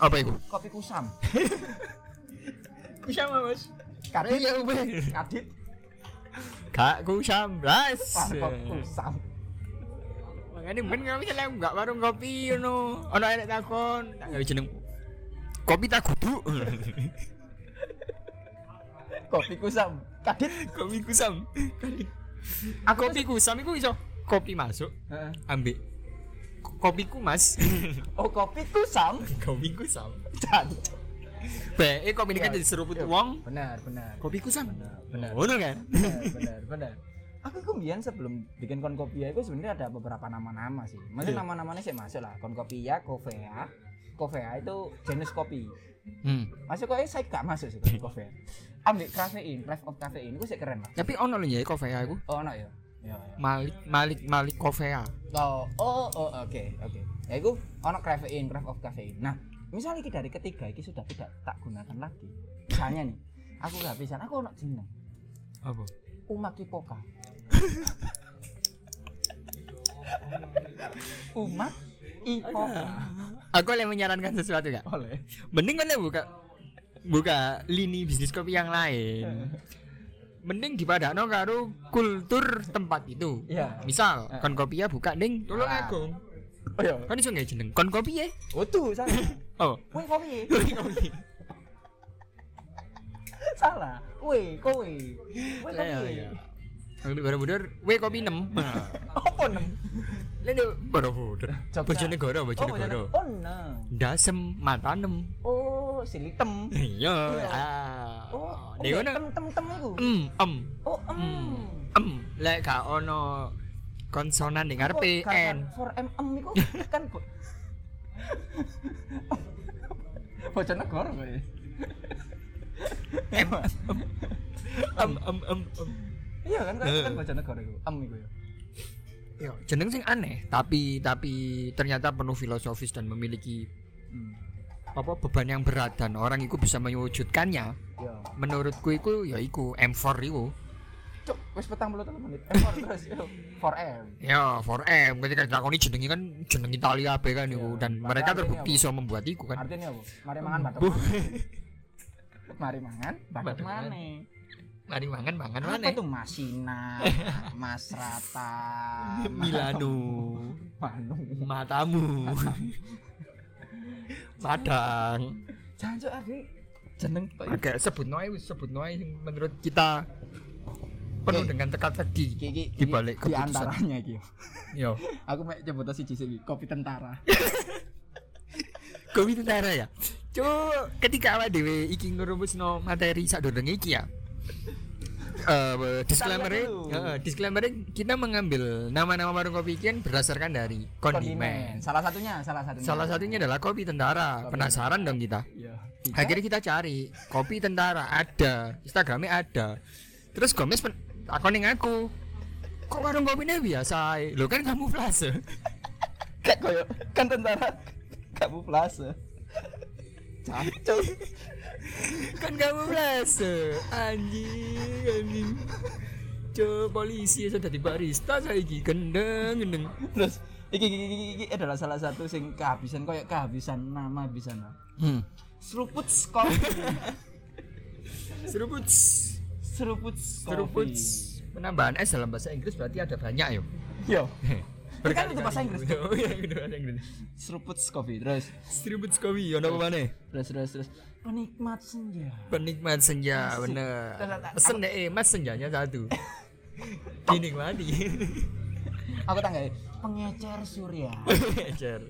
Apa iku? kopi kusam. Kusam Mas. kadit Iya, Ube. kadit. Kak kusam kopi kusam Makanya mungkin kalau misalnya enggak warung kopi ono ono enek takon, tak gawe jeneng kopi tak kudu. kopi kusam kadit kopi kusam. Aku kopi kusam iku iso kopi masuk Heeh. ambek kopi kumas. oh kopi kusam kopi kusam. Jancuk. Be, eh kopi ini kan jadi seruput Iya. wong. benar benar Kopi kusam. benar. Ngono kan? benar benar benar aku itu sebelum bikin konkopia itu sebenarnya ada beberapa nama-nama sih maksudnya Iya. nama-namanya sih masuk lah konkopia kofea kofea itu jenis kopi Hmm. masuk kok saya gak masuk sih kofea ambil kafein craft of kafein itu sih keren lah Tapi ono lho ya kopi aku. oh no ya ya ya. Malik Malik Malik Kofea. oh oh oh oke oke ya itu ono kafein craft of kafein nah misalnya iki dari ketiga ini sudah tidak tak gunakan lagi misalnya nih aku kehabisan aku ono jeneng Apa? Umak Ipoka. Umak Ipoka. Aku boleh menyarankan sesuatu gak? Boleh. Mending kan buka buka lini bisnis kopi yang lain. Mending dipadakno karo kultur tempat itu. Iya. Misal kon kopi ya buka ning Tulung Ah. Agung. Oh iya. Kan iso nggak jeneng kon kopi ya? Oh tuh salah. Oh. Woi kopi. kopi. salah. Woi kowe. Woi Iya, kopi. Iya. Kalau Borobudur, we kopi 6. Apa nem? Lalu Borobudur. Jogja. Bojonegoro, Oh, Bojonegoro. Oh nah. Dasem mata 6. Oh silitem. Iya. Iya. Ah. Oh, oh, ngono. tem tem tem iku. Em, em, Oh em. em. Lek gak ono konsonan ning ngarepe Kok N. For mm iku kan bo- Bojonegoro kowe. M. Em, em, em, em. Iya kan kan kan Bojonegoro iku. Em iku ya. Yo, jeneng sing aneh, tapi tapi ternyata penuh filosofis dan memiliki Hmm. apa beban yang berat dan orang itu bisa mewujudkannya. Yo. Menurutku itu ya iku M4 iku. Cuk, wis 43 menit. Eh, for terus yo. For M. Ya, 4M ketika dilakoni jenenge kan jeneng Italia abe kan iku Iya. dan mereka terbukti iso membuat iku kan. Artinya apa? Mari mangan batuk. Bu- Mari mangan Batuk maneh. Mari mangan mangan Apa mana? tuh Masina, Mas Rata, Milano, Manu. matamu. Padang. Jancuk abi jeneng Oke, sebut noe wis sebut sing menurut kita penuh dengan teka-teki iki iki di balik di antaranya iki. Yo. Aku mek nyebut siji siji kopi tentara. Kopi tentara ya. Cuk, ketika awak dhewe iki ngurumusno materi sak iki ya. Eh, disclaimer dulu. disclaimer kita mengambil nama-nama warung kopi kan berdasarkan dari kondimen. Salah satunya, salah satunya. Salah satunya adalah kopi tentara. Penasaran dong kita. Iya. Akhirnya kita cari kopi tentara ada, Instagramnya ada. Terus Gomez pen- akoning aku. Kok warung kopinya biasa? Lo kan kamu flase. Kayak koyo kan tentara kamu plase. Cacuk. Kan kamu flase. Anjing, anjing. Coba polisi sudah di barista saya iki gendeng gendeng. Terus iki, iki, iki, iki adalah salah satu sing kehabisan koyo kehabisan nama bisa Hmm. Seruput coffee. Seruput. Seruput Seruput. Penambahan S dalam bahasa Inggris berarti ada banyak yo. Yo. Kan itu bahasa Inggris. Oh iya, itu bahasa Inggris. Seruput coffee terus Seruput kopi, ono apa mana? terus terus terus penikmat senja. Penikmat senja, Asik. bener. Pesen deh, eh, mas senjanya satu. Dinikmati. Aku tangga pengecer surya. Ecer.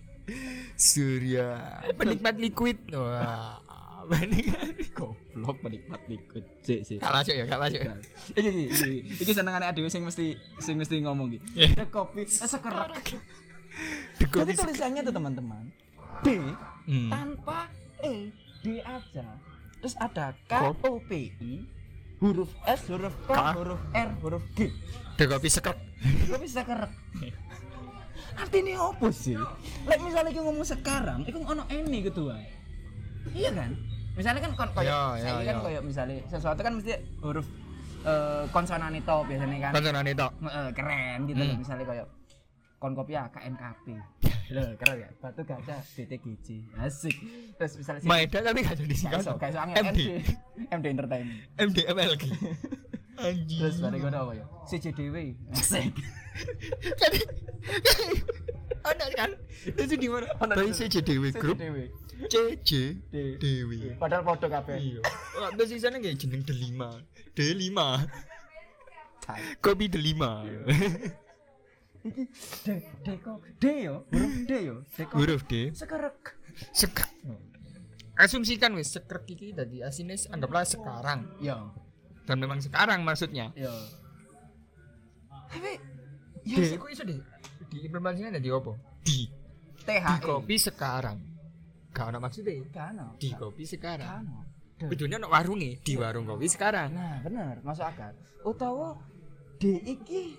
Surya. Penikmat liquid. Wah. Penikmat. Goblok penikmat liquid. Sik sik. Gak masuk ya, gak masuk. ya. Iki iki iki. Iki senengane adewe sing mesti sing mesti ngomong iki. Yeah. Ada kopi eh, sekerak. Jadi kopi tulisannya tuh teman-teman. D Hmm. tanpa E, D aja. Terus ada K. O P I huruf S, huruf K, K. huruf R, huruf G. The kopi sekrek. Kopi sekerak. Artinya apa sih? Lek misalnya kita ngomong sekarang, itu ono ini gitu wae. Iya kan? Misalnya kan kon koyo Ya, ya, saya kan ya. koyo misalnya sesuatu kan mesti huruf eh, konsonan itu biasanya kan. Konsonan itu. Eh, keren gitu loh Hmm. misalnya kayak kon kopi ya KNKP loh keren ya batu gajah BTGJ asik terus misalnya Maeda tapi gak jadi iso singkat. gak iso angin MD. MD MD Entertainment MDMLG. Anjing. terus bareng gue apa ya CJDW asik Jadi ada kan? Itu di mana? Di- CJDW Group CJDW Dewi. padahal podo kabeh Iya. Oh, terus sisanya kayak jeneng delima. Delima. Kopi delima. Iki D D kok D yo huruf D yo D kok Huruf D. sekerek Sekrek. Asumsikan wis sekrek iki dadi asine anggaplah sekarang. yo Dan memang sekarang maksudnya. yo tapi D ya iku iso di diimplementasikan dadi apa? Di. Di THE kopi sekarang. Gak ada maksudnya. kan Di kopi sekarang. Bedanya ono warungnya di warung kopi sekarang. Nah, bener, masuk akal. Utawa D iki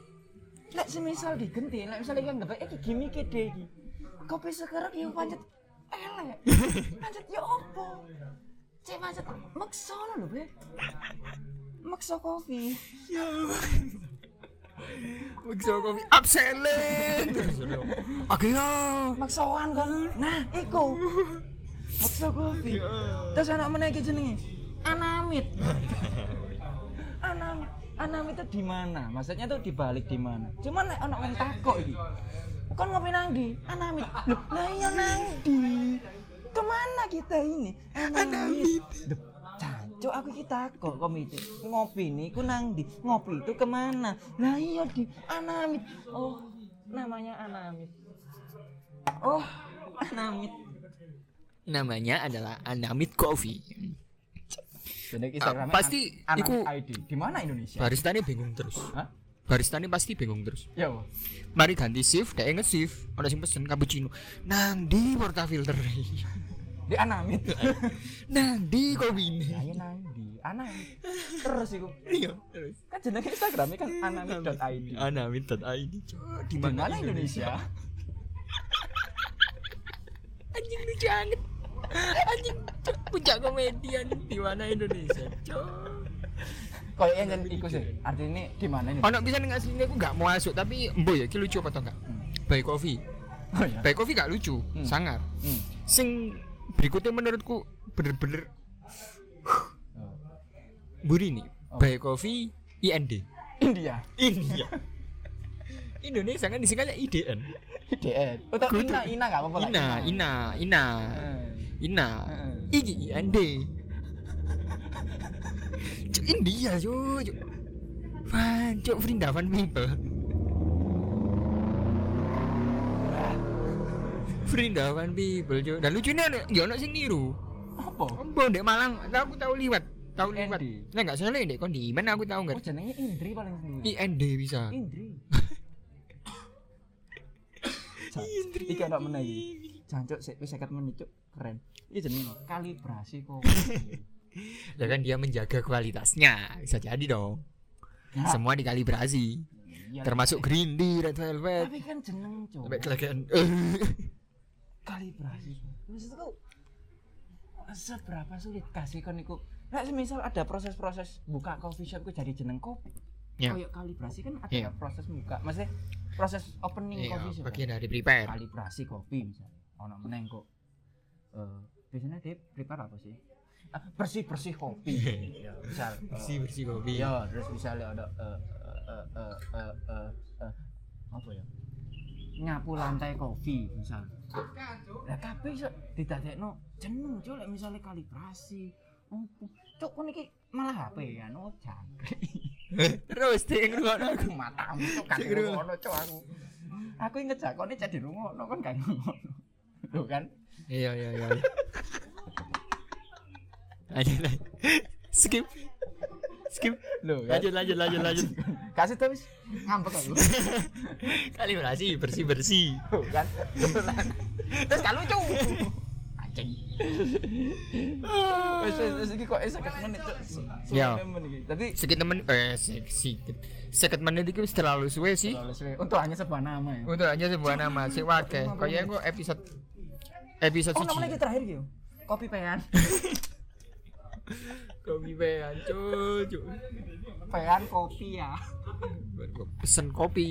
lek semisal digenti, lek misal iki anggap iki gimmick D iki. Kopi sekarang yo pancet elek. Pancet yo opo? Cek pancet maksa lho, Bre. Maksa kopi. Maksa kopi abselen. Oke ya. Maksaan kan. Nah, iku. Maksa kopi. Terus anak meneh iki jenenge Anamit. Anamit. Anamit itu di mana? Maksudnya tuh dibalik di mana? Cuman nek ana wong takok iki. Kon ngopi nang ndi? Anamit. Loh, lah iya nang ndi? Ke mana kita ini? Anamit. Loh, Cancuk aku iki takok komite. Ngopi niku nang ndi? Ngopi itu ke mana? Lah iya di Anamit. Oh, namanya Anamit. Oh, Anamit. Namanya adalah Anamit Coffee. Jadi Instagramnya Ah, pasti An- iku- ID. Di mana Indonesia? Baristanya bingung terus. Hah? Baristanya pasti bingung terus. Ya. Mari ganti shift, dia nge shift. Ada sing pesen cappuccino. Nang di porta filter. Di Anamit. Nang di kopi ini. Ayo nang di Anamit. Terus iku. Iya, terus. Kan jenenge Instagramnya kan anamit.id. Anamit.id. Di mana Indonesia? Anjing lucu banget. Anjing puncak komedian di mana Indonesia. Cok. Kayak yang yang iku sih. Artinya di mana ini? Ono bisa ning asline aku gak mau masuk tapi embo ya lucu apa toh enggak? Baik coffee. Oh ya. Baik coffee gak lucu, Hmm. sangar. Hmm. Sing berikutnya menurutku bener-bener Oh. buri nih. Oh. Baik coffee IND. India. India. Indonesia kan disingkatnya IDN. IDN. Oh. Ina, Ina enggak apa-apa lah. Ina, Ina, Ina, Eh. Ina. Iki IND. Cuk India cuk. cuk. Wah, cuk Vrindavan people. Vrindavan people cuk. Dan lucunya ya ono sing niru. Apa? Ombo ndek Malang, aku tahu liwat tahu lewat IND. nah nggak salah ini kondimen aku tahu Oh nggak jenenge Indri paling dulu. IND bisa Indri. Indri. Iki ana meneh iki. Jancuk sik wis 50 menit cuk. Keren. Iki jenenge kalibrasi kok. ya kan dia menjaga kualitasnya bisa jadi dong Ya, semua dikalibrasi iya, termasuk Green Day Red Velvet tapi kan jeneng cuk. sampai kelakian Kalibrasi. Maksudku seberapa sulit kasih kon iku. Nah, semisal ada proses-proses buka coffee shop ku jadi jeneng kopi. Ya. Kayak kalibrasi kan ada Iya. proses buka. Maksudnya proses opening iya coffee shop. kan? bagian dari prepare kalibrasi kopi misalnya ono meneng kok. Eh biasanya dia prepare apa sih? Ah, bersih bersih kopi. Ya misal eh, bersih bersih kopi. ya terus misalnya ada eh, apa ya? Nyapu lantai kopi misal. Lah kabeh iso didadekno jeneng cuk. Lek misalnya kalibrasi opo? Cuk kon iki malah HP kan oh jangkrik. Terus dia ngerungokno aku. Matamu cuk kan ngono cuk aku. Aku inget jakone cek dirungokno kan gak ngono lho kan. Iya iya iya lanjut lanjut. Skip. Skip. Lho kan? Lanjut lanjut lanjut lanjut. kasih tuh wis ngambek aku. Kalibrasi bersih bersih. Kan? Terus gak lucu. Anjing. Wis wis wis iki kok esek menit Ya. Suwe menit iki. tapi sedikit temen eh sedikit sedikit menit itu wis terlalu suwe sih. Terlalu suwe. untuk hanya sebuah nama ya. Untuk aja sebuah nama si wake kayaknya gua episode episode oh namanya kita terakhir gitu kopi pean. Kopi bean cucu pean kopi ya. Pesen kopi.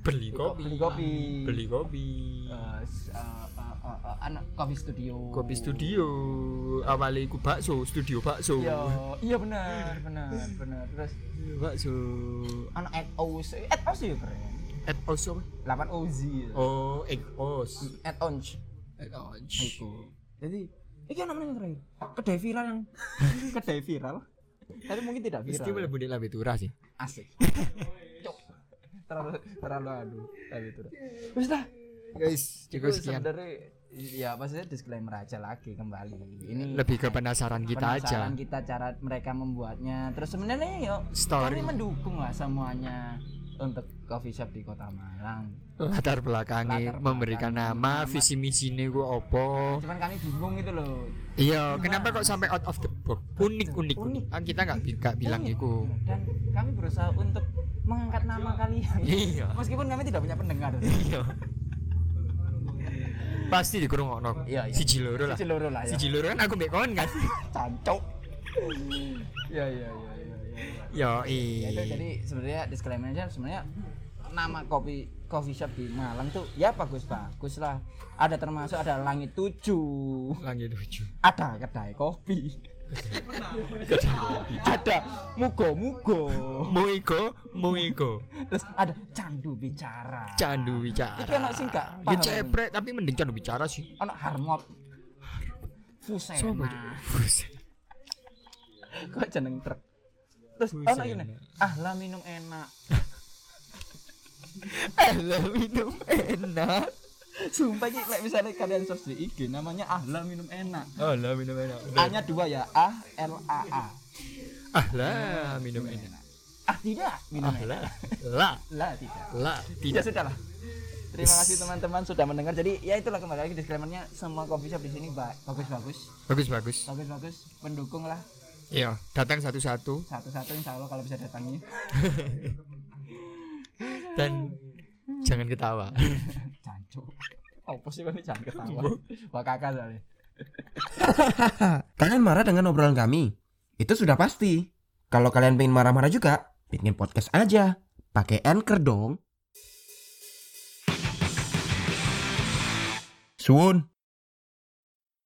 Beli kopi. Beli kopi. Beli kopi. Eh, eh, eh, anak kopi studio. Kopi studio. Awalnya iku bakso studio bakso. Iya iya benar benar benar terus bakso. anak at os at os ya keren at os apa? 8 oz ya. oh egg os at ons Iku. Jadi, iki ana meneh terakhir. Kedai viral yang kedai viral. Tapi mungkin tidak Mesti viral. boleh budek lebih turah sih Asik. Terlalu terlalu aduh. Itu. Wis dah. guys Itu cukup sekian sebenarnya ya maksudnya disclaimer aja lagi kembali. Ini lebih ke penasaran kita aja penasaran kita cara mereka membuatnya. Terus sebenarnya yuk Story. kami mendukung lah semuanya untuk coffee shop di Kota Malang. latar belakangnya Latar memberikan belakang, nama nama. visi misinya gua opo Cuman kami bingung itu loh. iya kenapa kok sampai out of the box? Unik unik Unik. kan kita nggak bi- nggak bilang Unik. itu dan kami berusaha untuk mengangkat nama kalian. Iya. Meskipun kami tidak punya pendengar. Iya. Pasti dikurung Iya, iya. si Jiloro lah. Si loro lah ya si Jiloro kan aku mbek kon kan. Cancok ya ya ya ya yo ya itu i jadi sebenarnya disclaimer sebenarnya nama kopi coffee shop di Malang tuh ya bagus bagus lah ada termasuk ada langit tujuh. Langit tujuh. Ada kedai kopi. Ada mugo mugo Moiko Moiko terus ada candu bicara. Candu bicara. Iki anak sing gak ya ceprek tapi mending candu bicara sih. Anak harmot. Fusena. Itu? Buset. kok jeneng truk? Terus Fusena. ana ngene ahla minum enak Alah minum enak. Sumpah iki lek misalnya kalian search di IG namanya ahla minum enak. Alah minum enak A nya dua ya A L A A. Alah minum enak. Ah tidak minum enak. Alah lah lah tidak. Lah ya tidak. sudah lah. Terima kasih teman-teman sudah mendengar. Jadi ya itulah kembali lagi disclaimernya. Semua coffee shop di sini ba- bagus-bagus. Bagus bagus. Bagus-bagus pendukung lah. Iya datang satu-satu. Satu-satu insya Allah kalau bisa datangi dan jangan ketawa Cancuk. Apa sih kan jangan ketawa. Wah kakak soalnya. Kalian marah dengan obrolan kami? Itu sudah pasti. Kalau kalian pengen marah-marah juga, bikin podcast aja. Pakai Anchor dong. Suun.